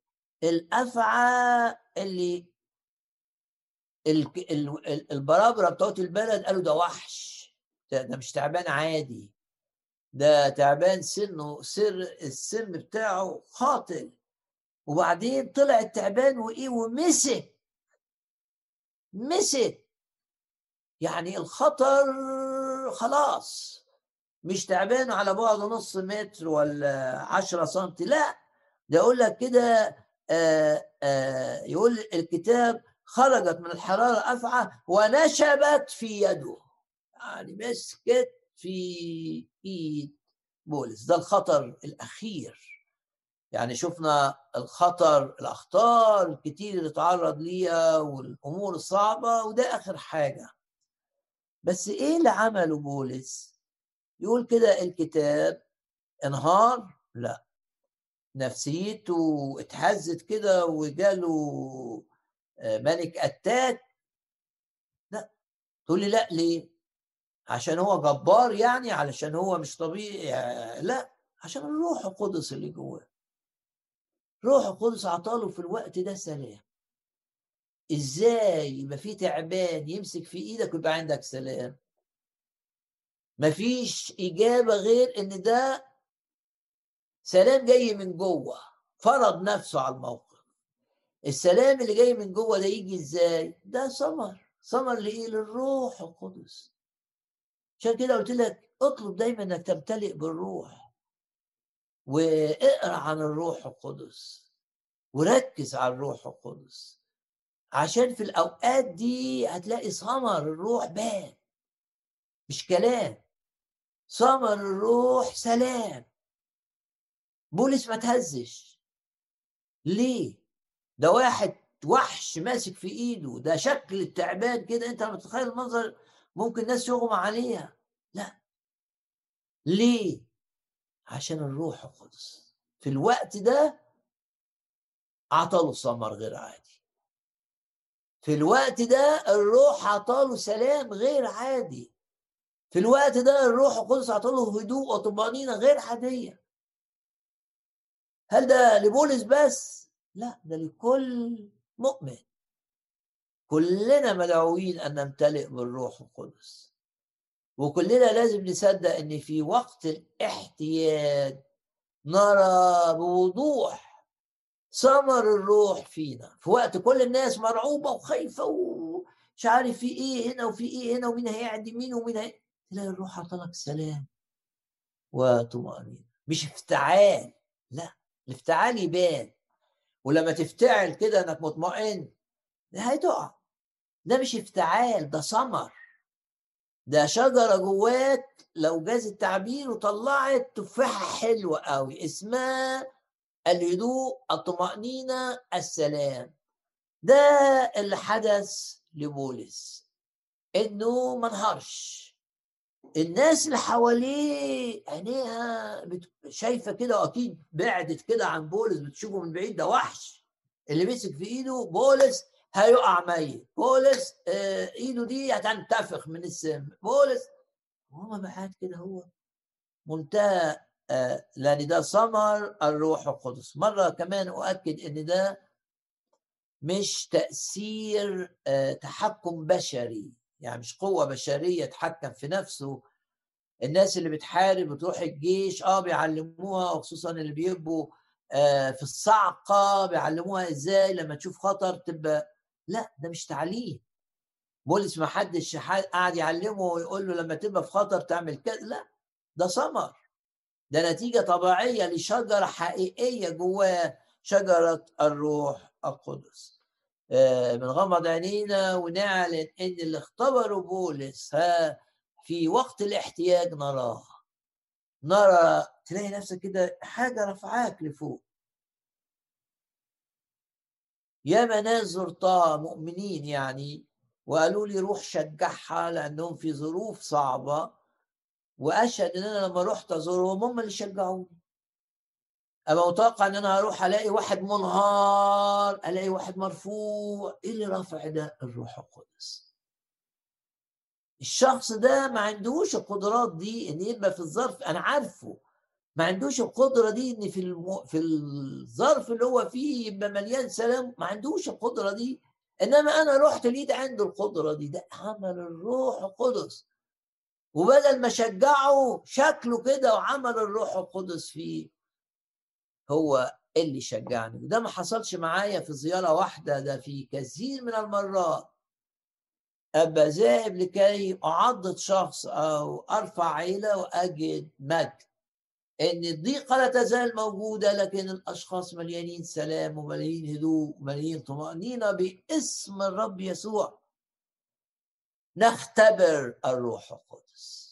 الأفعى اللي البرابرة بتوع البلد قالوا ده وحش ده مش تعبان عادي. ده تعبان سنه سر السم بتاعه قاتل وبعدين طلع التعبان وإيه ومسك. مسك. يعني الخطر خلاص. مش تعبان على بعد نص متر ولا عشرة سنتي لا. ده يقول لك كده آه، آه، يقول الكتاب خرجت من الحرارة أفعى ونشبت في يده. يعني مسكت. في إيد بولس ده الخطر الأخير. يعني شفنا الخطر الأخطار الكتير اللي تعرض ليها والأمور الصعبة وده آخر حاجة. بس إيه اللي عمله بولس يقول كده الكتاب انهار؟ لا. نفسيته اتهزت كده وجاله آه، ملك اتاك لا. تقول لي لا ليه؟ عشان هو جبار يعني علشان هو مش طبيعي لا عشان الروح القدس اللي جواه. روح القدس عطاله في الوقت ده سلام. إزاي يبقى في تعبان يمسك في إيدك ويبقى عندك سلام؟ مفيش إجابة غير إن ده سلام جاي من جوه فرض نفسه على الموقف. السلام اللي جاي من جوه ده يجي إزاي؟ ده ثمر ثمر لإيه؟ للروح القدس. عشان كده قلت لك اطلب دايما إنك تمتلئ بالروح واقرأ عن الروح القدس وركز على الروح القدس. عشان في الأوقات دي هتلاقي ثمر الروح بان مش كلام. ثمر الروح سلام. بولس ما تهزش. ليه؟ ده واحد وحش ماسك في إيده ده شكل التعبان كده أنت متخيل المنظر؟ ممكن ناس يغمى عليها. لا. ليه؟ عشان الروح القدس. في الوقت ده عطاله ثمر غير عادي. في الوقت ده الروح عطاله سلام غير عادي. في الوقت ده الروح القدس عطاله هدوء وطمأنينة غير عادية. هل ده لبولس بس؟ لا ده لكل مؤمن. كلنا مدعوين أن نمتلئ بالروح القدس. وكلنا لازم نصدق إن في وقت الاحتياج نرى بوضوح ثمر الروح فينا. في وقت كل الناس مرعوبة وخايفة ومش عارف في إيه هنا وفي إيه هنا ومين هيعدي مين ومين هي تلاقي الروح عطلك سلام وطمأنينة مش افتعال لا الافتعال يبان. ولما تفتعل كده إنك مطمئن هتقع ده مش افتعال ده ثمر. ده شجرة جواك لو جاز التعبير وطلعت تفاحة حلوة قوي اسمها الهدوء الطمأنينة السلام. ده اللي حدث لبولس إنه ما انهارش. الناس اللي حواليه عينيها شايفة كده واكيد بعدت كده عن بولس بتشوفه من بعيد ده وحش. اللي مسك في إيده بولس هيقع ميت. بولس آه إيده دي هتنتفخ من السم. بولس وهو بعد كده هو منتهى آه لأن ده ثمر الروح القدس. مرة كمان أؤكد إن ده مش تأثير آه تحكم بشري. يعني مش قوة بشرية تحكم في نفسه. الناس اللي بتحارب وتروح الجيش آه بيعلموها وخصوصا اللي بيبقوا في الصعقة بيعلموها إزاي لما تشوف خطر تبقى لا ده مش تعليم. بولس ما حدش قاعد يعلمه ويقول له لما تبقى في خطر تعمل كذا. لا ده ثمر. ده نتيجة طبيعية لشجرة حقيقية جواه شجرة الروح القدس. آه، بنغمض عينينا ونعلن إن اللي اختبروا بولس ها في وقت الاحتياج نراه. نرى تلاقي نفسك كده حاجة رفعاك لفوق. ياما ناس زرتها مؤمنين يعني. وقالوا لي روح شجعها لأنهم في ظروف صعبة. وأشهد إن أنا لما رحت ازورهم هم اللي شجعوني. ابقى متوقع إن أنا هروح ألاقي واحد منهار ألاقي واحد مرفوع. إيه اللي رافع ده؟ الروح القدس. الشخص ده ما عندهوش القدرات دي إن يبقى في الظرف. أنا عارفه. ما عندوش القدرة دي إن في الم... في الظرف اللي هو فيه يبقى مليان سلام ما عندوش القدرة دي. إنما أنا رحت لقيت عنده القدرة دي ده عمل الروح القدس. وبدل ما شجعه شكله كده وعمل الروح القدس فيه هو اللي شجعني. وده ما حصلش معايا في زيارة واحدة ده في كثير من المرات. أبقى ذاهب لكي أعضد شخص أو أرفع عيلة وأجد مجد. إن الضيقة لا تزال موجودة لكن الأشخاص مليانين سلام ومليانين هدوء ومليانين طمأنينة باسم الرب يسوع. نختبر الروح القدس.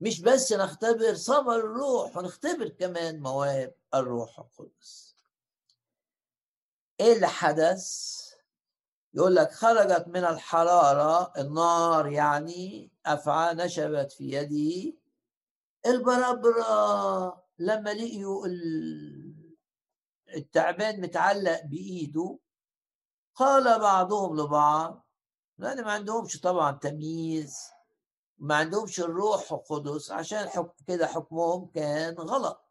مش بس نختبر ثمر الروح ونختبر كمان مواهب الروح القدس. إيه اللي حدث؟ يقول لك خرجت من الحرارة النار يعني افعى نشبت في يدي. البرابرة لما لقيوا التعبان متعلق بإيده قال بعضهم لبعض لأن ما عندهمش طبعا تمييز ما عندهمش الروح القدس عشان حك كده حكمهم كان غلط.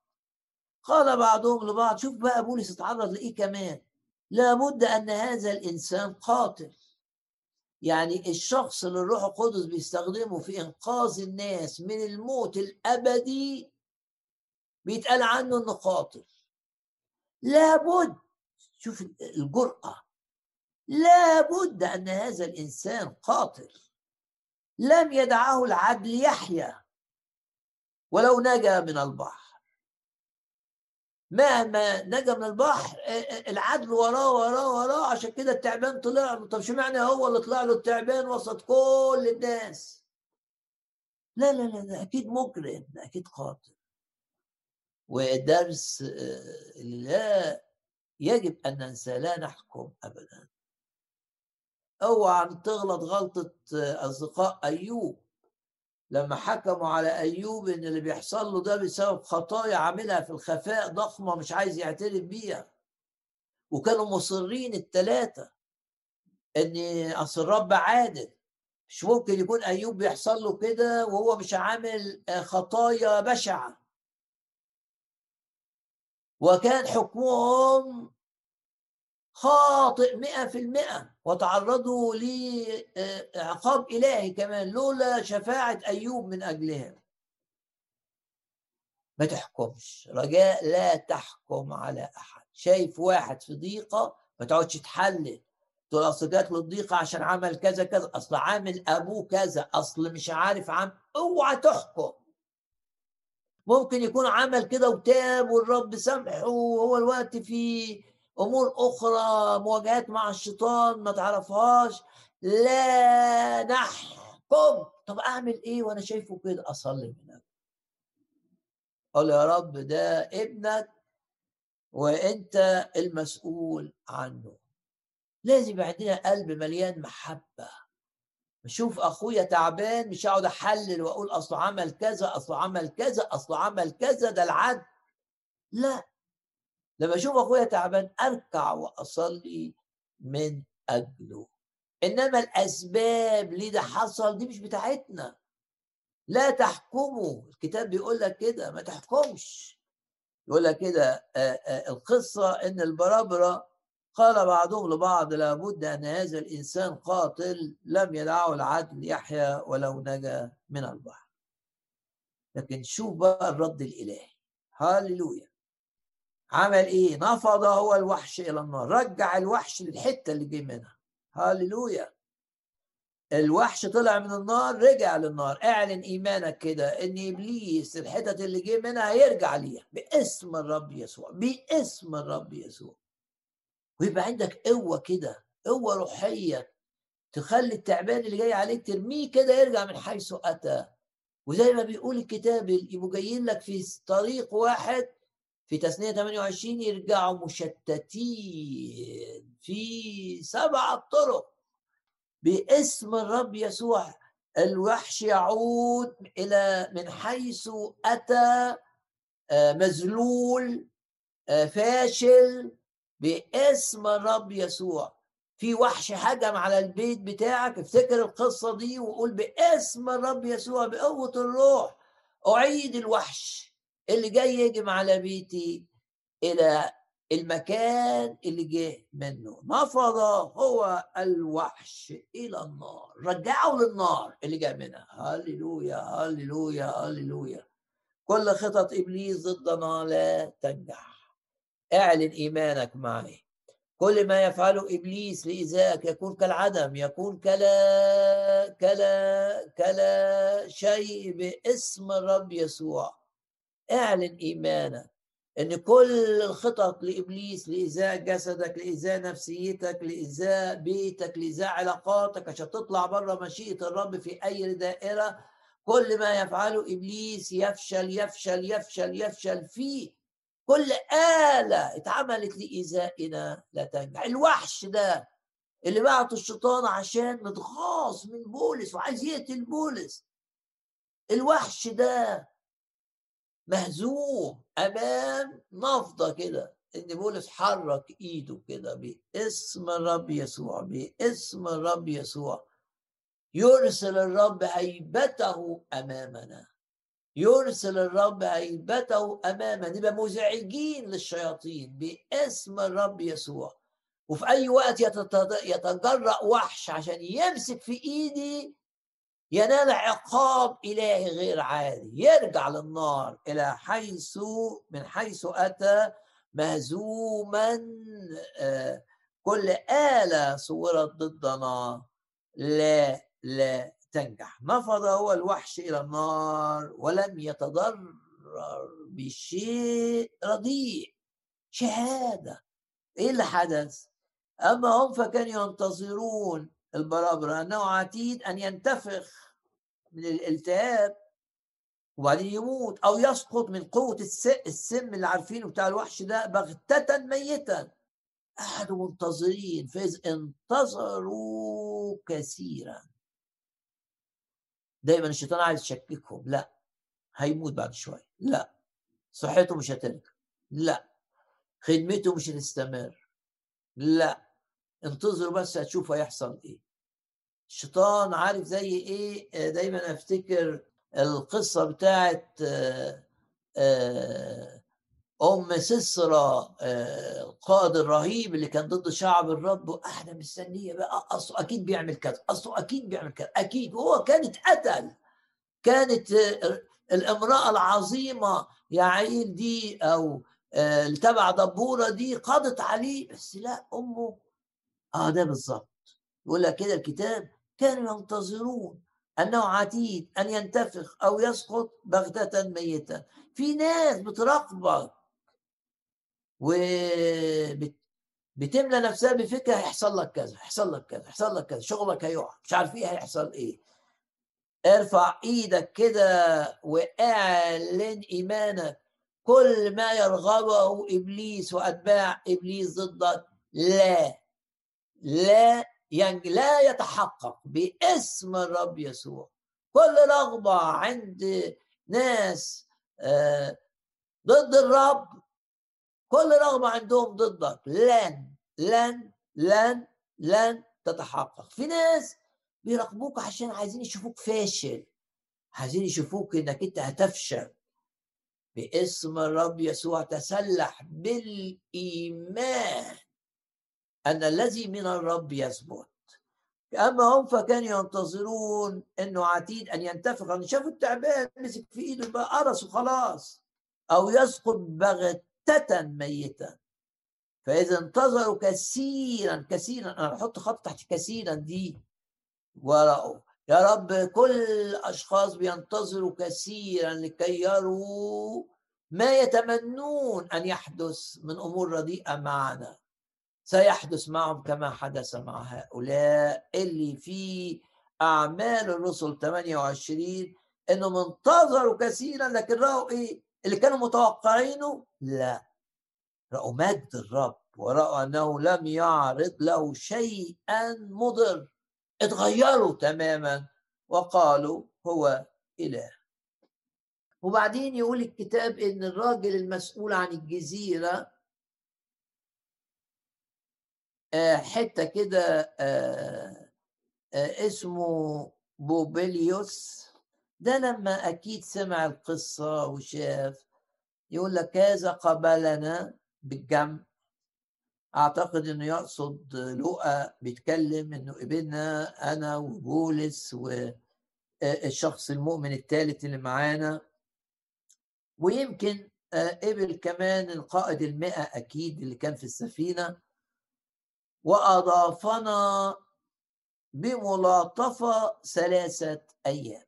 قال بعضهم لبعض شوف بقى بولس اتعرض لإيه كمان؟ لابد أن هذا الإنسان قاتل. يعني الشخص اللي الروح القدس بيستخدمه في إنقاذ الناس من الموت الأبدي بيتقال عنه إنه قاتل لابد شوف الجرأة. لابد أن هذا الإنسان قاتل لم يدعه العدل يحيا ولو نجا من البحر. مهما نجا من البحر العدل وراه وراه وراه. عشان كده التعبان طلع له. طب اشمعنى هو اللي طلع له التعبان وسط كل الناس؟ لا لا لا ده أكيد مجرم ده أكيد قاتل ودرس لا يجب أن ننسى لا نحكم ابدا. اوعى تغلط غلطة أصدقاء أيوب. لما حكموا على أيوب إن اللي بيحصل له ده بسبب خطايا عاملها في الخفاء ضخمة مش عايز يعترف بيها. وكانوا مصرين الثلاثه إن أصل الرب عادل. مش ممكن يكون أيوب بيحصل له كده وهو مش عامل خطايا بشعة. وكان حكمهم خاطئ مئة في المئة وتعرضوا لعقاب إلهي كمان لولا شفاعة أيوب من أجلهم. ما تحكمش رجاء لا تحكم على أحد. شايف واحد في ضيقة ما تقعدش تحلل. تقول أصل جات له الضيقة عشان عمل كذا كذا. أصل عامل أبوه كذا. أصل مش عارف عم أوعى تحكم. ممكن يكون عمل كده وتاب والرب سامحه وهو الوقت في أمور أخرى مواجهات مع الشيطان ما تعرفهاش. لا نحكم. طب أعمل إيه وأنا شايفه كده؟ أصلي اجله قال يا رب ده ابنك وأنت المسؤول عنه. لازم عندنا قلب مليان محبة. بشوف أخويا تعبان مش هقعد أحلل وأقول اصله عمل كذا اصله عمل كذا اصله عمل كذا ده العدل. لا. لما أشوف أخويا تعبان أركع وأصلي من أجله. إنما الأسباب ليه ده حصل دي مش بتاعتنا. لا تحكموا. الكتاب بيقول لك كده ما تحكمش. يقول لك كده القصة إن البرابرة قال بعضهم لبعض لابد أن هذا الإنسان قاتل لم يدعه العدل يحيى ولو نجا من البحر. لكن شوف بقى الرد الإلهي. هاليلويا عمل إيه؟ نفض هو الوحش إلى النار. رجع الوحش للحتة اللي جه منها. هاليلويا الوحش طلع من النار رجع للنار. اعلن إيمانك كده إن إبليس الحتت اللي جه منها هيرجع ليها. باسم الرب يسوع باسم الرب يسوع. ويبقى عندك قوة كده قوة روحية تخلي التعبان اللي جاي عليك ترميه كده يرجع من حيث أتى. وزي ما بيقول الكتاب يبقوا جايين لك في طريق واحد في تثنية 28 يرجعوا مشتتين في سبع طرق باسم الرب يسوع. الوحش يعود إلى من حيث أتى آه، مذلول آه، فاشل باسم الرب يسوع. في وحش هجم على البيت بتاعك افتكر القصة دي وقول باسم الرب يسوع بقوة الروح. أعيد الوحش. اللي جاي يهجم على بيتي إلى المكان اللي جه منه. نفض هو الوحش إلى النار. رجعه للنار اللي جاء منها. هللويا هللويا هللويا. كل خطط إبليس ضدنا لا تنجح. اعلن إيمانك معي. كل ما يفعله إبليس لايذائك يكون كالعدم يكون كلا كلا كلا شيء باسم الرب يسوع. اعلن إيمانك إن كل الخطط لإبليس لايذاء جسدك لايذاء نفسيتك لايذاء بيتك لايذاء علاقاتك عشان تطلع بره مشيئة الرب في أي دائرة كل ما يفعله إبليس يفشل يفشل يفشل يفشل فيه كل آلة اتعملت لإيذائنا لا تنجح. الوحش ده اللي بعته الشيطان عشان متغاظ من بولس وعايز يقتل بولس الوحش ده مهزوم أمام نفضة كده. ان بولس حرك إيده كده باسم الرب يسوع باسم الرب يسوع. يرسل الرب هيبته أمامنا. يرسل الرب هيبته أمامنا. نبقى مزعجين للشياطين باسم الرب يسوع. وفي أي وقت يتجرأ وحش عشان يمسك في إيدي ينال عقاب إلهي غير عادي يرجع للنار إلى حيث من حيث أتى مهزوما آه، كل آلة صورت ضدنا لا لا تنجح. نفض هو الوحش إلى النار ولم يتضرر بشيء رديء. شهادة. إيه اللي حدث أما هم فكانوا ينتظرون البرابرة أنه عتيد أن ينتفخ من الالتهاب وبعدين يموت أو يسقط من قوة السم اللي عارفينه بتاع الوحش ده بغتة ميتا قعدوا منتظرين فإذ انتظروا كثيرا. دايما الشيطان عايز يشككهم. لا. هيموت بعد شوية. لا. صحته مش هترجع لا. خدمته مش هتستمر. لا. انتظروا بس هتشوفوا هيحصل إيه. الشيطان عارف زي إيه؟ آه، دايما أفتكر القصة بتاعت آه، آه، أم سسرة القائد الرهيب اللي كان ضد شعب الرب وإحنا مستنية بقى. اصله أكيد بيعمل كذا. اصله أكيد بيعمل كذا. أكيد. وهو كان اتقتل كانت الامرأة العظيمة يا عيل دي أو اللي تبع دبورة دي قضت عليه. بس لا أمه. آه ده بالظبط. يقول لك كده الكتاب كانوا ينتظرون أنه عتيد أن ينتفخ أو يسقط بغتة ميتا في ناس بتراقبك وبتملى نفسها بفكرة هيحصل لك كذا هيحصل لك كذا هيحصل لك كذا شغلك هيقع مش عارف إيه هيحصل إيه. ارفع إيدك كده واعلن إيمانك. كل ما يرغبه إبليس وأتباع إبليس ضدك لا لا يعني لا يتحقق باسم الرب يسوع. كل رغبة عند ناس آه، ضد الرب كل رغبة عندهم ضدك. لن لن لن لن تتحقق. في ناس بيراقبوك عشان عايزين يشوفوك فاشل عايزين يشوفوك إنك أنت هتفشل. باسم الرب يسوع تسلح بالإيمان. أن الذي من الرب يثبت. أما هم فكانوا ينتظرون إنه عتيد أن ينتفخ. ان شافوا التعبان مسك في إيده بقى قرص وخلاص. أو يسقط بغتة ميتا فإذا انتظروا كثيرا كثيرا. أنا بحط خط تحت كثيرا دي. ورأوا يا رب كل أشخاص بينتظروا كثيرا لكي يروا ما يتمنون أن يحدث من أمور رديئة معنا. سيحدث معهم كما حدث مع هؤلاء اللي في أعمال الرسل 28 إنهم انتظروا كثيرا لكن رأوا إيه؟ اللي كانوا متوقعينه؟ لا. رأوا مجد الرب ورأوا أنه لم يعرض له شيئا مضر. اتغيروا تماما وقالوا هو إله. وبعدين يقول الكتاب إن الراجل المسؤول عن الجزيرة آه، حتة كده آه، آه، اسمه بوبيليوس ده لما أكيد سمع القصة وشاف يقول لك هذا قبلنا بالجمع أعتقد إنه يقصد لؤى بيتكلم إنه قبلنا أنا وبولس والشخص المؤمن الثالث اللي معانا. ويمكن قبل كمان القائد المئة أكيد اللي كان في السفينة. وأضافنا بملاطفة ثلاثة أيام.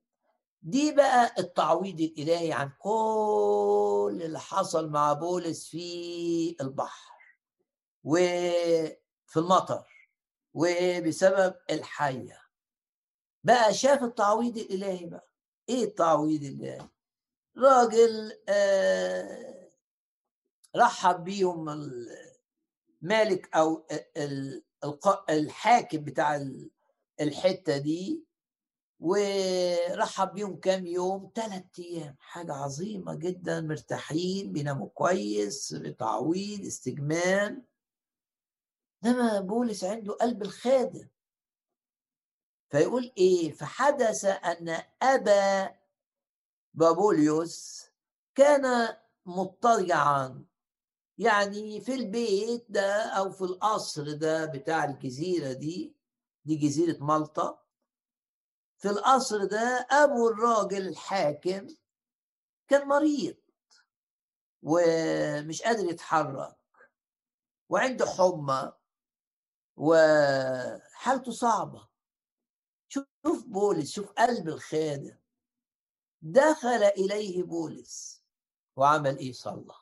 دي بقى التعويض الإلهي عن كل اللي حصل مع بولس في البحر وفي المطر وبسبب الحية. بقى شاف التعويض الإلهي بقى. إيه التعويض الإلهي؟ راجل آه رحب بيهم المالك أو الحاكم بتاع الحتة دي ورحب بيهم كام يوم ثلاث أيام. حاجة عظيمة جدا. مرتاحين بيناموا كويس بتعويض استجمام. إنما بولس عنده قلب الخادم. فيقول إيه؟ فحدث أن أبا بابوليوس كان مضطجعا. يعني في البيت ده أو في القصر ده بتاع الجزيرة دي دي جزيرة مالطا. في القصر ده أبو الراجل الحاكم كان مريض ومش قادر يتحرك وعنده حمى وحالته صعبة. شوف بولس شوف قلب الخادم. دخل إليه بولس وعمل إيه؟ صلى.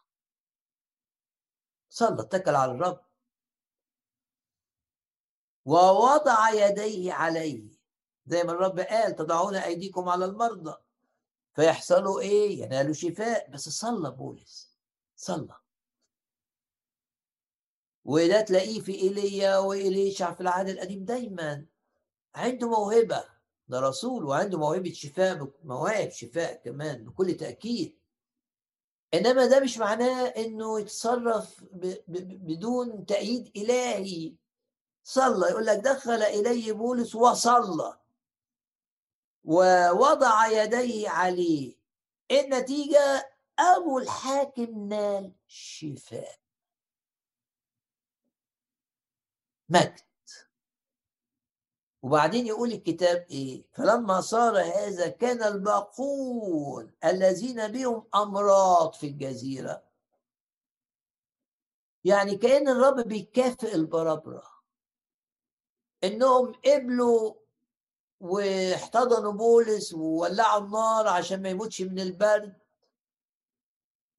صلى اتكل على الرب. ووضع يديه عليه. زي ما الرب قال تضعون أيديكم على المرضى. فيحصلوا إيه؟ ينالوا شفاء. بس صلى بولس. صلى. وده تلاقيه في إيليا وإليشع في العهد القديم دايما. عنده موهبة. ده رسول وعنده موهبة شفاء مواهب شفاء كمان بكل تأكيد. إنما ده مش معناه إنه يتصرف بدون تأييد إلهي. صلى يقول لك دخل إليه بولس وصلى. ووضع يديه عليه. النتيجة؟ أبو الحاكم نال شفاء. مجد. وبعدين يقول الكتاب إيه؟ فلما صار هذا كان الباقون الذين بهم أمراض في الجزيرة. يعني كأن الرب بيكافئ البرابرة. إنهم قبلوا واحتضنوا بولس وولعوا النار عشان ما يموتش من البرد.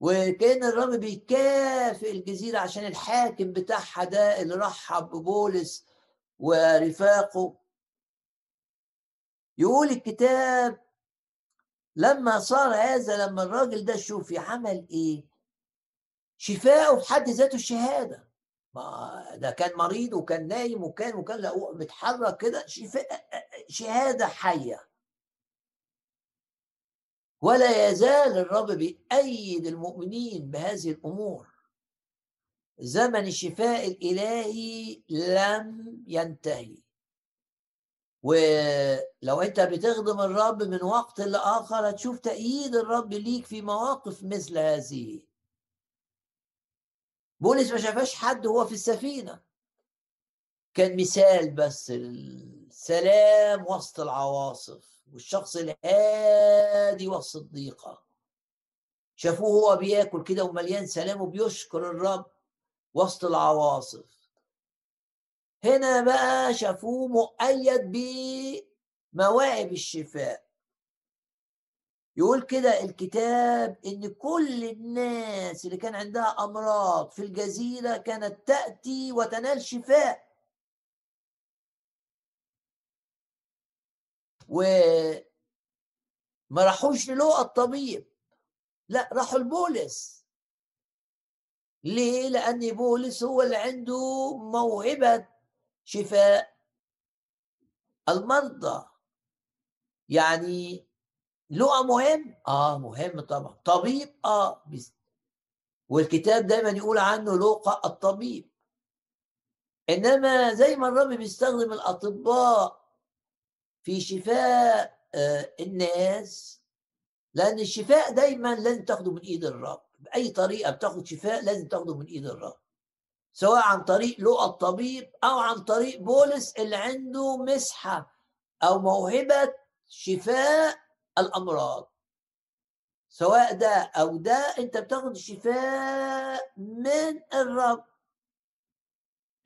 وكأن الرب بيكافئ الجزيرة عشان الحاكم بتاعها ده اللي رحب ببولس ورفاقه. يقول الكتاب لما صار هذا لما الراجل ده شوفي عمل إيه؟ شفاءه في حد ذاته الشهادة. ما ده كان مريض وكان نايم وكان وكان لا متحرك كده شهادة حية. ولا يزال الرب بيأيد المؤمنين بهذه الأمور. زمن الشفاء الإلهي لم ينتهي. ولو انت بتخدم الرب من وقت لآخر هتشوف تأييد الرب ليك في مواقف مثل هذه. بولس ما شافش حد هو في السفينة. كان مثال بس السلام وسط العواصف والشخص الهادي وسط الضيقة. شافوه هو بياكل كده ومليان سلام وبيشكر الرب وسط العواصف. هنا بقى شافوه مؤيد بمواهب الشفاء. يقول كده الكتاب إن كل الناس اللي كان عندها أمراض في الجزيرة كانت تأتي وتنال شفاء. وما راحوش للقى الطبيب لا راحوا لبولس. ليه؟ لأن بولس هو اللي عنده موهبة شفاء المرضى. يعني لقى مهم؟ آه مهم طبعا. طبيب؟ آه والكتاب دايما يقول عنه لقى الطبيب. إنما زي ما الرب بيستخدم الأطباء في شفاء آه الناس لأن الشفاء دايما لازم تاخده من إيد الرب. بأي طريقة بتاخد شفاء لازم تاخده من إيد الرب. سواء عن طريق لقى الطبيب أو عن طريق بولس اللي عنده مسحة أو موهبة شفاء الأمراض. سواء ده أو ده أنت بتاخد الشفاء من الرب.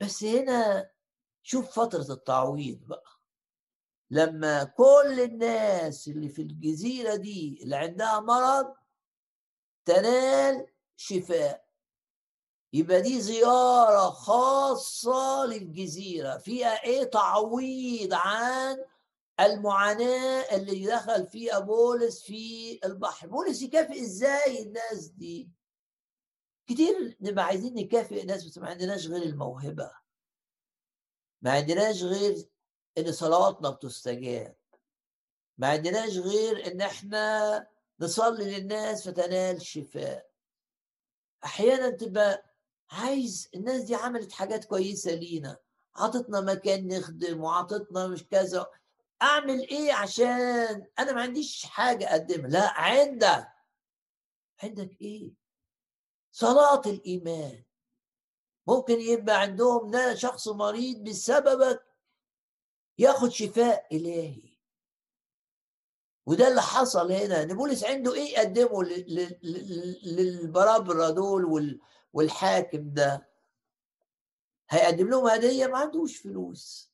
بس هنا شوف فترة التعويض بقى. لما كل الناس اللي في الجزيرة دي اللي عندها مرض تنال شفاء. يبقى دي زيارة خاصة للجزيرة فيها إيه؟ تعويض عن المعاناة اللي دخل فيها بولس في البحر. بولس يكافئ إزاي الناس دي؟ كتير نبقى عايزين نكافئ الناس بس ما عندناش غير الموهبة. ما عندناش غير إن صلواتنا بتستجاب. ما عندناش غير إن إحنا نصلي للناس فتنال شفاء. أحيانا تبقى عايز الناس دي عملت حاجات كويسة لينا. عطتنا مكان نخدم وعطتنا مش كذا. أعمل إيه عشان؟ أنا ما عنديش حاجة أقدمها. لا عندك. عندك إيه؟ صلاة الإيمان. ممكن يبقى عندهم شخص مريض بسببك ياخد شفاء إلهي. وده اللي حصل هنا. إن بولس عنده إيه يقدمه للبرابرة دول والحاكم ده هيقدم لهم هدية؟ ما عندوش فلوس.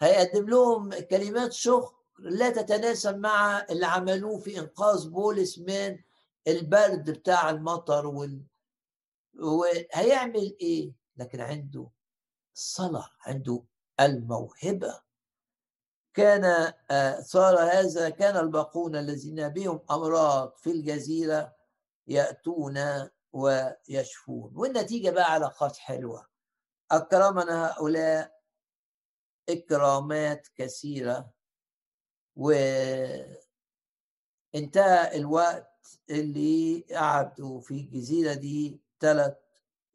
هيقدم لهم كلمات شكر لا تتناسب مع اللي عملوه في إنقاذ بولس من البرد بتاع المطر وال... وهيعمل إيه؟ لكن عنده الصلاة عنده الموهبة. كان آه، صار هذا كان الباقون الذين بهم أمراض في الجزيرة يأتون ويشفون. والنتيجة بقى علاقات حلوة. أكرمنا هؤلاء إكرامات كثيرة وانتهى الوقت اللي قعدوا في الجزيرة دي ثلاث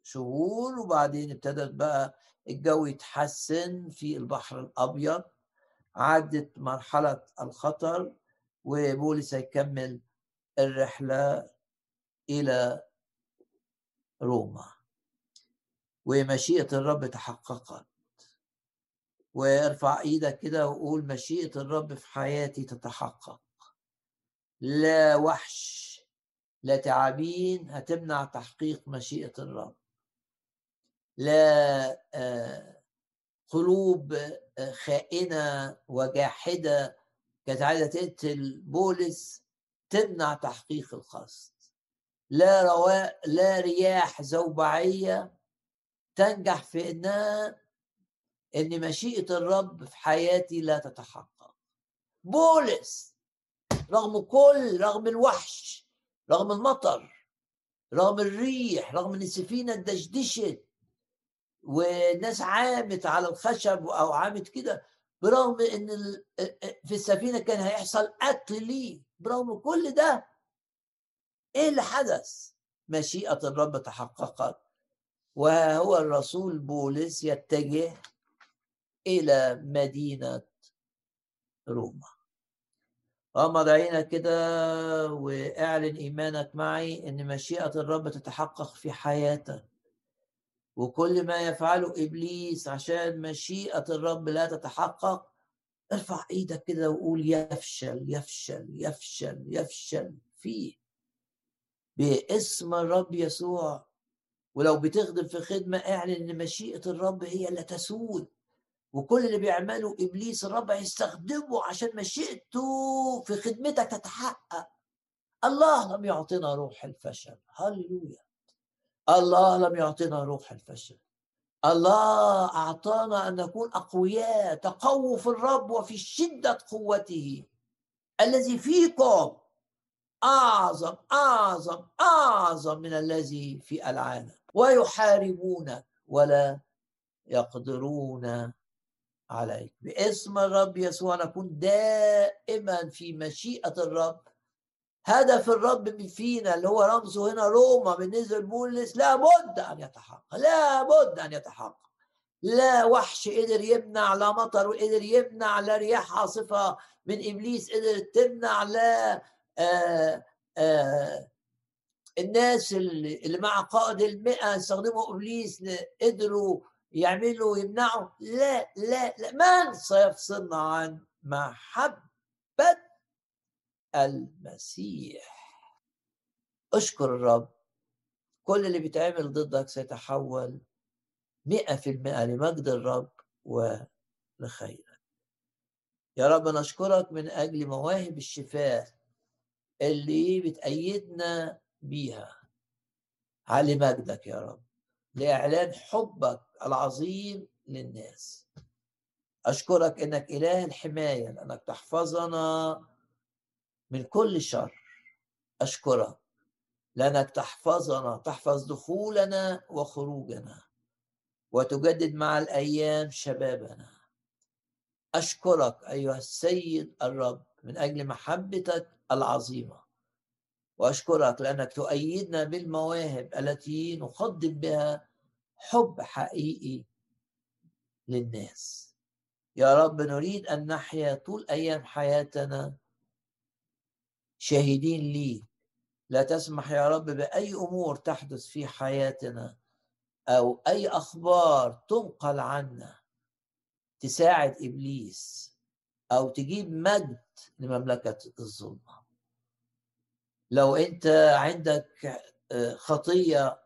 شهور وبعدين ابتدت بقى الجو يتحسن في البحر الأبيض. عدت مرحلة الخطر وبولس هيكمل الرحلة إلى روما ومشيئة الرب تحققت. وارفع إيدك كده وقول مشيئة الرب في حياتي تتحقق. لا وحش لا تعابين هتمنع تحقيق مشيئة الرب. لا آه، قلوب آه، خائنة وجاحدة كانت عايزة تقتل بولس تمنع تحقيق القصد. لا رواء لا رياح زوبعية تنجح في انها إن مشيئة الرب في حياتي لا تتحقق. بولس رغم كل رغم الوحش رغم المطر رغم الريح رغم إن السفينة دشدشت والناس عامت على الخشب أو عامت كده برغم إن في السفينة كان هيحصل قتل ليه برغم كل ده إيه اللي حدث؟ مشيئة الرب تحققت وهو الرسول بولس يتجه إلى مدينة روما. غمض عينك كده واعلن إيمانك معي إن مشيئة الرب تتحقق في حياتك. وكل ما يفعله إبليس عشان مشيئة الرب لا تتحقق ارفع إيدك كده وقول يفشل يفشل يفشل يفشل فيه. باسم الرب يسوع. ولو بتخدم في خدمة اعلن إن مشيئة الرب هي اللي تسود. وكل اللي بيعمله إبليس الرب هيستخدمه عشان مشيئته في خدمتك تتحقق. الله لم يعطينا روح الفشل. هللويا. الله لم يعطينا روح الفشل. الله أعطانا أن نكون أقوياء تقووا في الرب وفي شدة قوته. الذي فيكم أعظم أعظم أعظم من الذي في العالم. ويحاربون ولا يقدرون عليك. باسم الرب يسوع نكون دائما في مشيئة الرب. هدف الرب فينا اللي هو رمزه هنا روما بالنسبة لبولس لابد أن يتحقق لابد أن يتحقق. لا وحش قدر يمنع لا مطر قدر يمنع لا رياح عاصفة من إبليس قدرت تمنع لا الناس اللي مع قائد المئة استخدموا إبليس قدروا يعملوا يمنعوا لا لا لا من سيفصلنا عن محبة المسيح. أشكر الرب. كل اللي بيتعمل ضدك سيتحول مئة في المئة لمجد الرب ولخيرك. يا رب نشكرك من أجل مواهب الشفاء اللي بتأيدنا بيها. على مجدك يا رب. لإعلان حبك العظيم للناس. أشكرك إنك إله الحماية لأنك تحفظنا من كل شر. أشكرك لأنك تحفظنا تحفظ دخولنا وخروجنا وتجدد مع الأيام شبابنا. أشكرك أيها السيد الرب من أجل محبتك العظيمة. وأشكرك لأنك تؤيدنا بالمواهب التي نقدم بها حب حقيقي للناس. يا رب نريد أن نحيا طول أيام حياتنا شاهدين ليك. لا تسمح يا رب بأي أمور تحدث في حياتنا أو أي أخبار تنقل عنا. تساعد إبليس. أو تجيب مجد لمملكة الظلمة. لو أنت عندك آه، خطية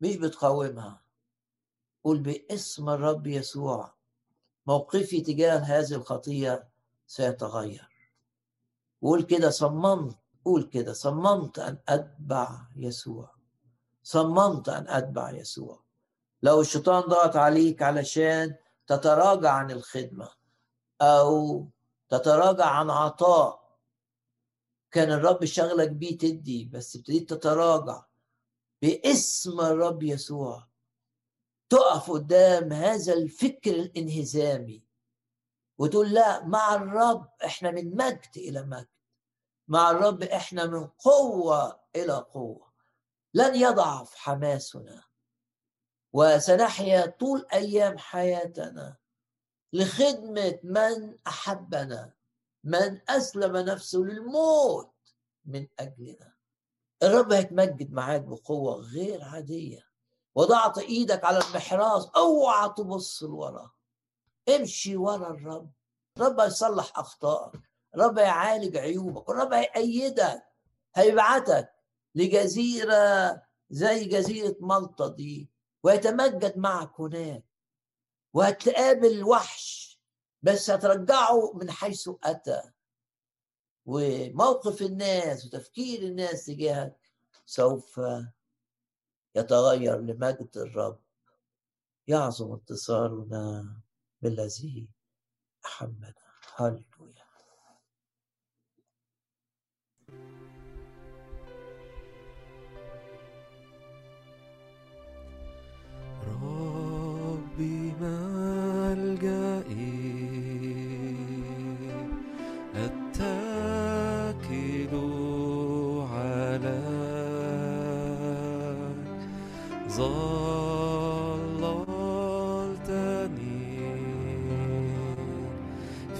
مش بتقاومها قل باسم الرب يسوع. موقفي تجاه هذه الخطية سيتغير. قول كده صممت قول كده صممت أن أتبع يسوع. صممت أن أتبع يسوع. لو الشيطان ضغط عليك علشان تتراجع عن الخدمة أو تتراجع عن عطاء. كان الرب شغلك بيه تدي بس ابتديت تتراجع باسم الرب يسوع. تقف قدام هذا الفكر الانهزامي وتقول لا مع الرب إحنا من مجد إلى مجد. مع الرب إحنا من قوة إلى قوة. لن يضعف حماسنا. وسنحيا طول أيام حياتنا لخدمة من أحبنا من أسلم نفسه للموت من أجلنا. الرب هيتمجد معاك بقوة غير عادية. وضعت إيدك على المحراث أوعى تبص لورا. امشي ورا الرب. الرب هيصلح أخطائك. الرب هيعالج عيوبك. الرب هيأيدك. هيبعتك لجزيرة زي جزيرة مالطا دي ويتمجد معك هناك. وهتقابل وحش بس هترجعه من حيث أتى. وموقف الناس وتفكير الناس تجاهك سوف يتغير لمجد الرب. يعظم انتصارنا بالذي أحبنا هللويا ربي ملجئي إيه؟ أتكل عليك ظللتني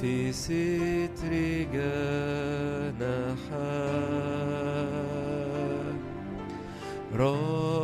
في ستر جناحك. رب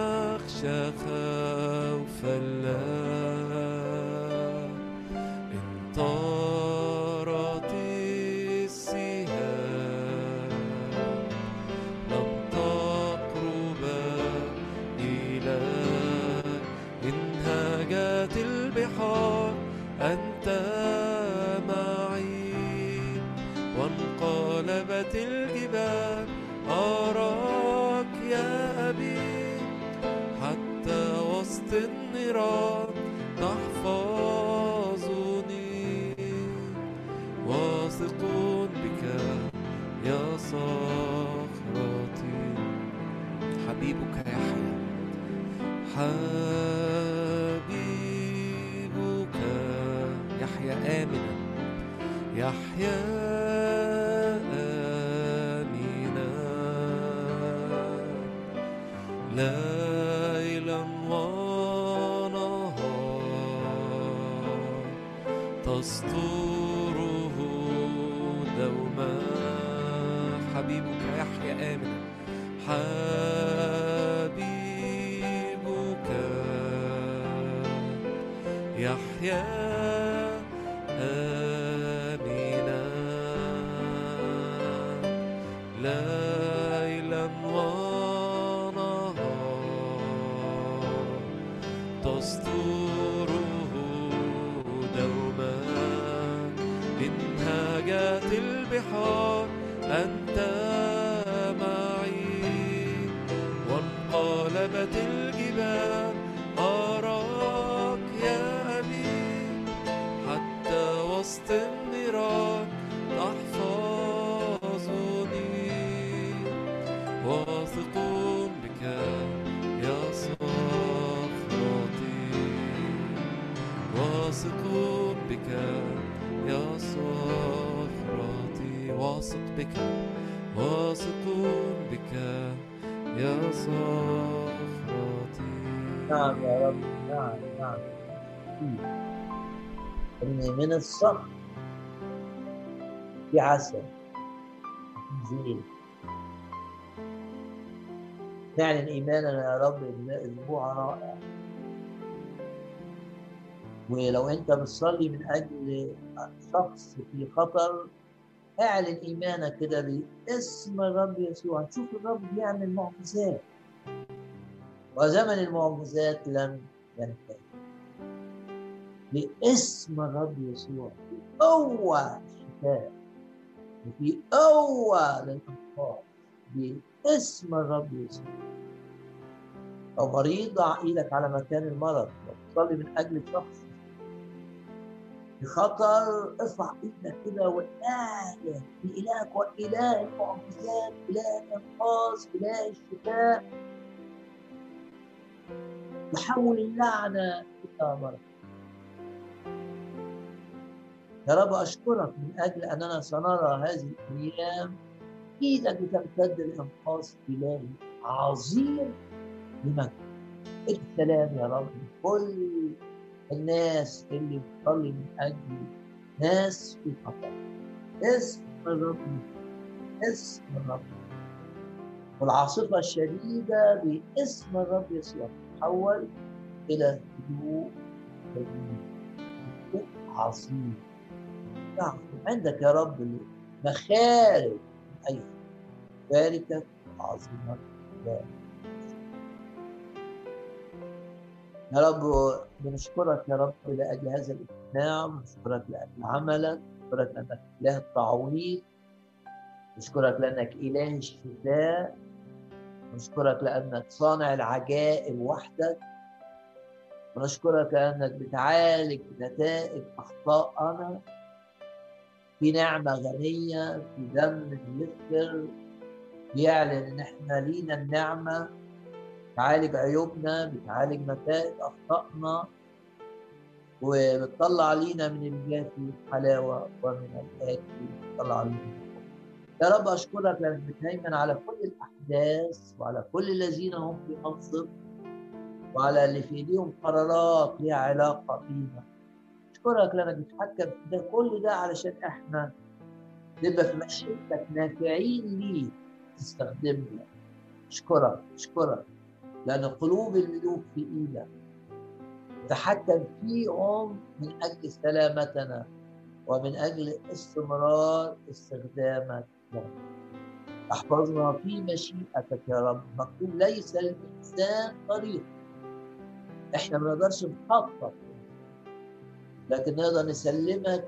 خوف الليل يحيى نعم يا رب نعم نعم إني من الصخر في عسل زين نعلن إيماننا يا رب إن أسبوع رائع ولو أنت بتصلي من أجل شخص في خطر اعلن إيمانك كده باسم الرب يسوع. هتشوف الرب بيعمل معجزات. وزمن المعجزات لن ينتهي. باسم الرب يسوع في قوة الشفاء وفي قوة للإنقاذ باسم الرب يسوع. لو مريض ضع إيدك على مكان المرض لو تصلي من أجل شخص في خطر ارفع إيدك كده والايه لالهك وإله المعجزات إله الانقاذ إله الشفاء. يحول اللعنه إلى مرض يا رب أشكرك من أجل أننا سنرى هذه الأيام إيدك بتمتد لانقاذ الهي عظيم لمجد. السلام يا رب كل الناس اللي بتصلي من أجل ناس في خطر. اسم الرب اسم الرب والعاصفة الشديدة باسم الرب يسوع. تتحول إلى هدوء هدوء عظيم. نعم عندك يا رب مخارج من أي باركك عظيمه بارك يا رب بنشكرك يا رب لأجل هذا الاجتماع. بنشكرك لأجل عملك. بنشكرك لأنك إله التعويض بنشكرك لأنك إله الشفاء بنشكرك لأنك صانع العجائب وحدك. بنشكرك لأنك بتعالج نتائج أخطائنا. في نعمة غنية في دم بيغفر بيعلن إن إحنا لينا النعمة. بتعالج عيوبنا بتعالج نتائج أخطائنا. وبتطلع لينا من الجافي حلاوه ومن الآكل. بتطلع علينا يا رب أشكرك لأنك بتهيمن على كل الاحداث وعلى كل الذين هم في منصب وعلى اللي في إيديهم قرارات ليها علاقة بينا أشكرك لأنك بتحكم في ده كل ده علشان إحنا نبقى في مشيئتك نافعين ليك تستخدمنا أشكرك أشكرك لأن قلوب الملوك في إيدك. تحكم فيهم من أجل سلامتنا ومن أجل استمرار استخدامك لهم. أحفظنا في مشيئتك يا رب. مكتوب ليس الإنسان طريق إحنا ما نقدرش نخطط. لكن نقدر نسلمك.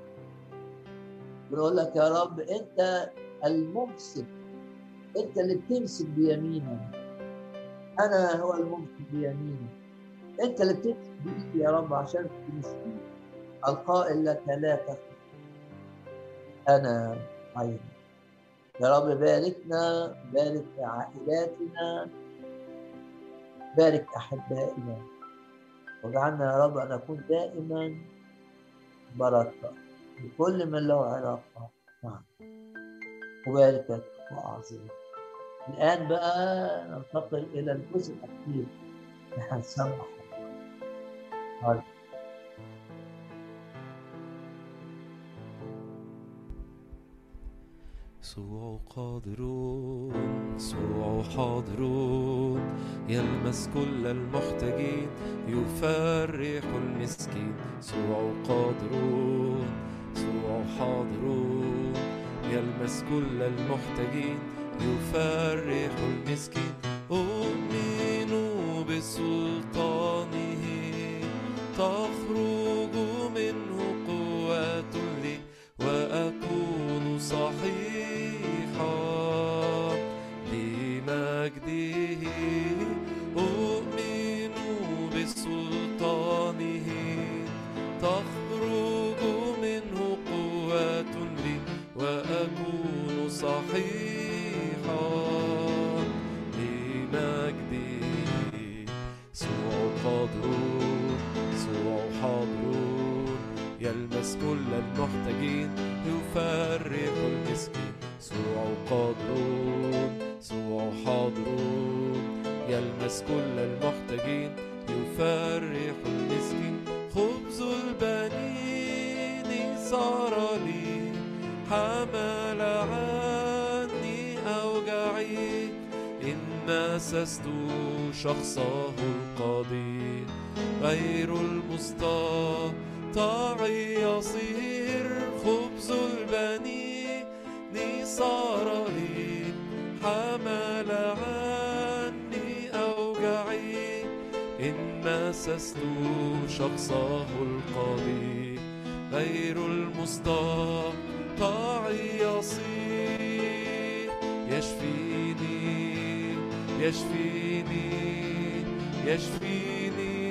ونقول لك يا رب أنت الممسك أنت اللي بتمسك بيمينك. أنا هو الممسك بيميني أنت اللي بتمسك بايدي يا رب عشان تمسكني القائل لك لا تخف أنا عيني يا رب باركنا بارك عائلاتنا بارك أحبائنا. واجعلنا يا رب أن نكون دائما بركة لكل من له علاقة معك. وباركك واعظمك الآن بقى ننتقل إلى الجزء الأخير. اللي هنسمع يسوع قادرون يسوع حاضرون. يلمس كل المحتاجين يفرح المسكين. يسوع قادرون يسوع حاضرون. يلمس كل المحتاجين يفرح المسكين. أؤمن بسلطانه تخرج يلمس كل المحتاجين يفرح المسكين. يسوع قادرون يسوع حاضرون. يلمس كل المحتاجين يفرح المسكين. خبز البنين صار لي حمل عني أوجعي إن مسست شخصه القدير غير المستطاع يصير خبز البنين صار لي حمل عني أوجعي. إن مسست شخصه القدير غير المستطاع يصير. يشفيني يشفيني يشفيني.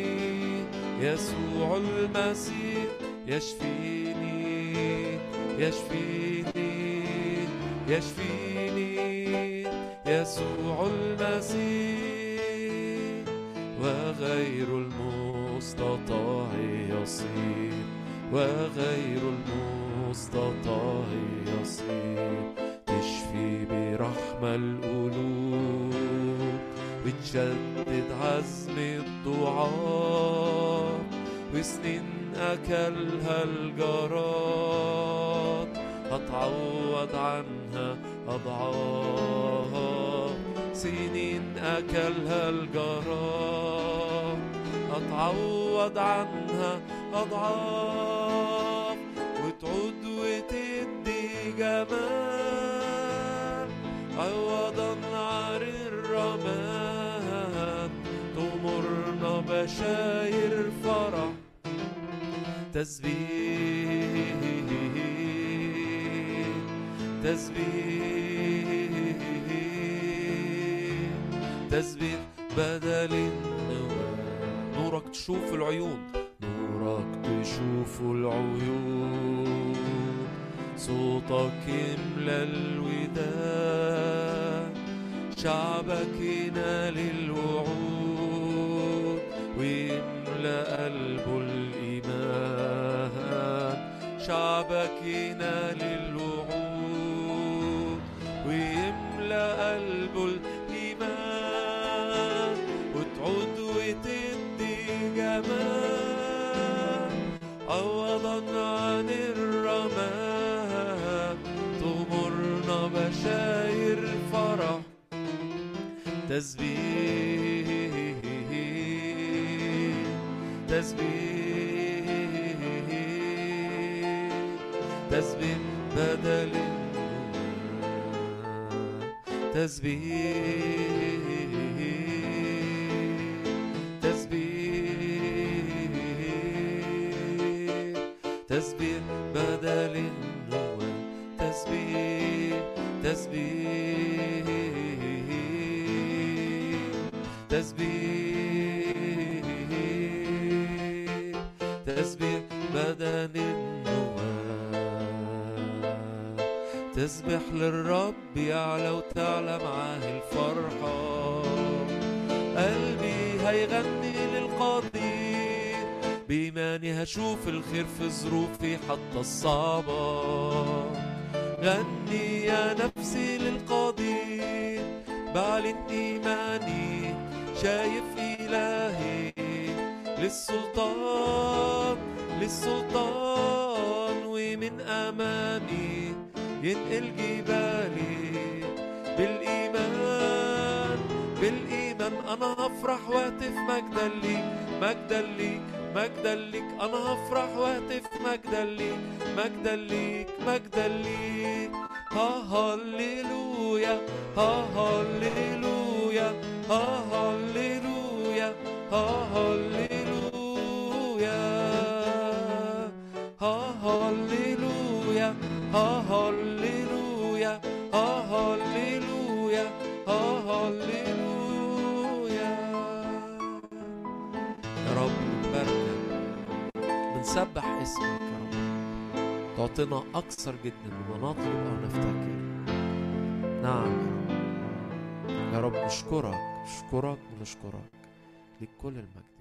يسوع المسيح. يشفيني يشفيني يشفيني. يسوع المسيح وغير المستطاع يصير وغير المستطاع يصير. تشفي برحمة القلوب وتشدد عزم الضعاف وسنين أكلها الجراد هتعوض عنها أضعاف سنين أكلها الجراد هتعوض عنها أضعاف. وتعود وتدي جمال. عوضا عن الرماد تمرنا بشاير فرح. تسبيح تسبيح. تسبيح بدل النوام نورك تشوف العيون. نورك تشوف العيون. صوتك يملى الوداد شعبك ينال الوعود. ويملى قلبه شعبك ينال الوعود ويملى قلبه الإيمان وتعود وتدي جمال. عوضا عن الرماد تمرنا بشاير فرح تسبيح تسبيح تسبيح تسبيح بدل النوم تسبيح تسبيح تسبيح تسبيح بدل تسبح للرب يعلى وتعلى معاه الفرحة. قلبي هيغني للقدير بإيماني هشوف الخير في ظروفي حتى الصعبة. غني يا نفسي للقدير بعلن إيماني شايف إلهي. للسلطان للسلطان ومن أمامي ينقل جبالي بالإيمان بالإيمان. أنا هفرح وهتف مجدا ليك مجدا ليك مجدا ليك. أنا هفرح وهتف مجدا ليك مجدا ليك مجدا ليك. ها هللويا ها هللويا ها هللويا ها هللويا ها هللويا هللويا هللويا هللويا يا رب بنسبح اسمك يا رب. تعطينا أكثر جدا مما نطلب أو نفتكر نعم. يا رب يا رب نشكرك. نشكرك ونشكرك لكل المجد.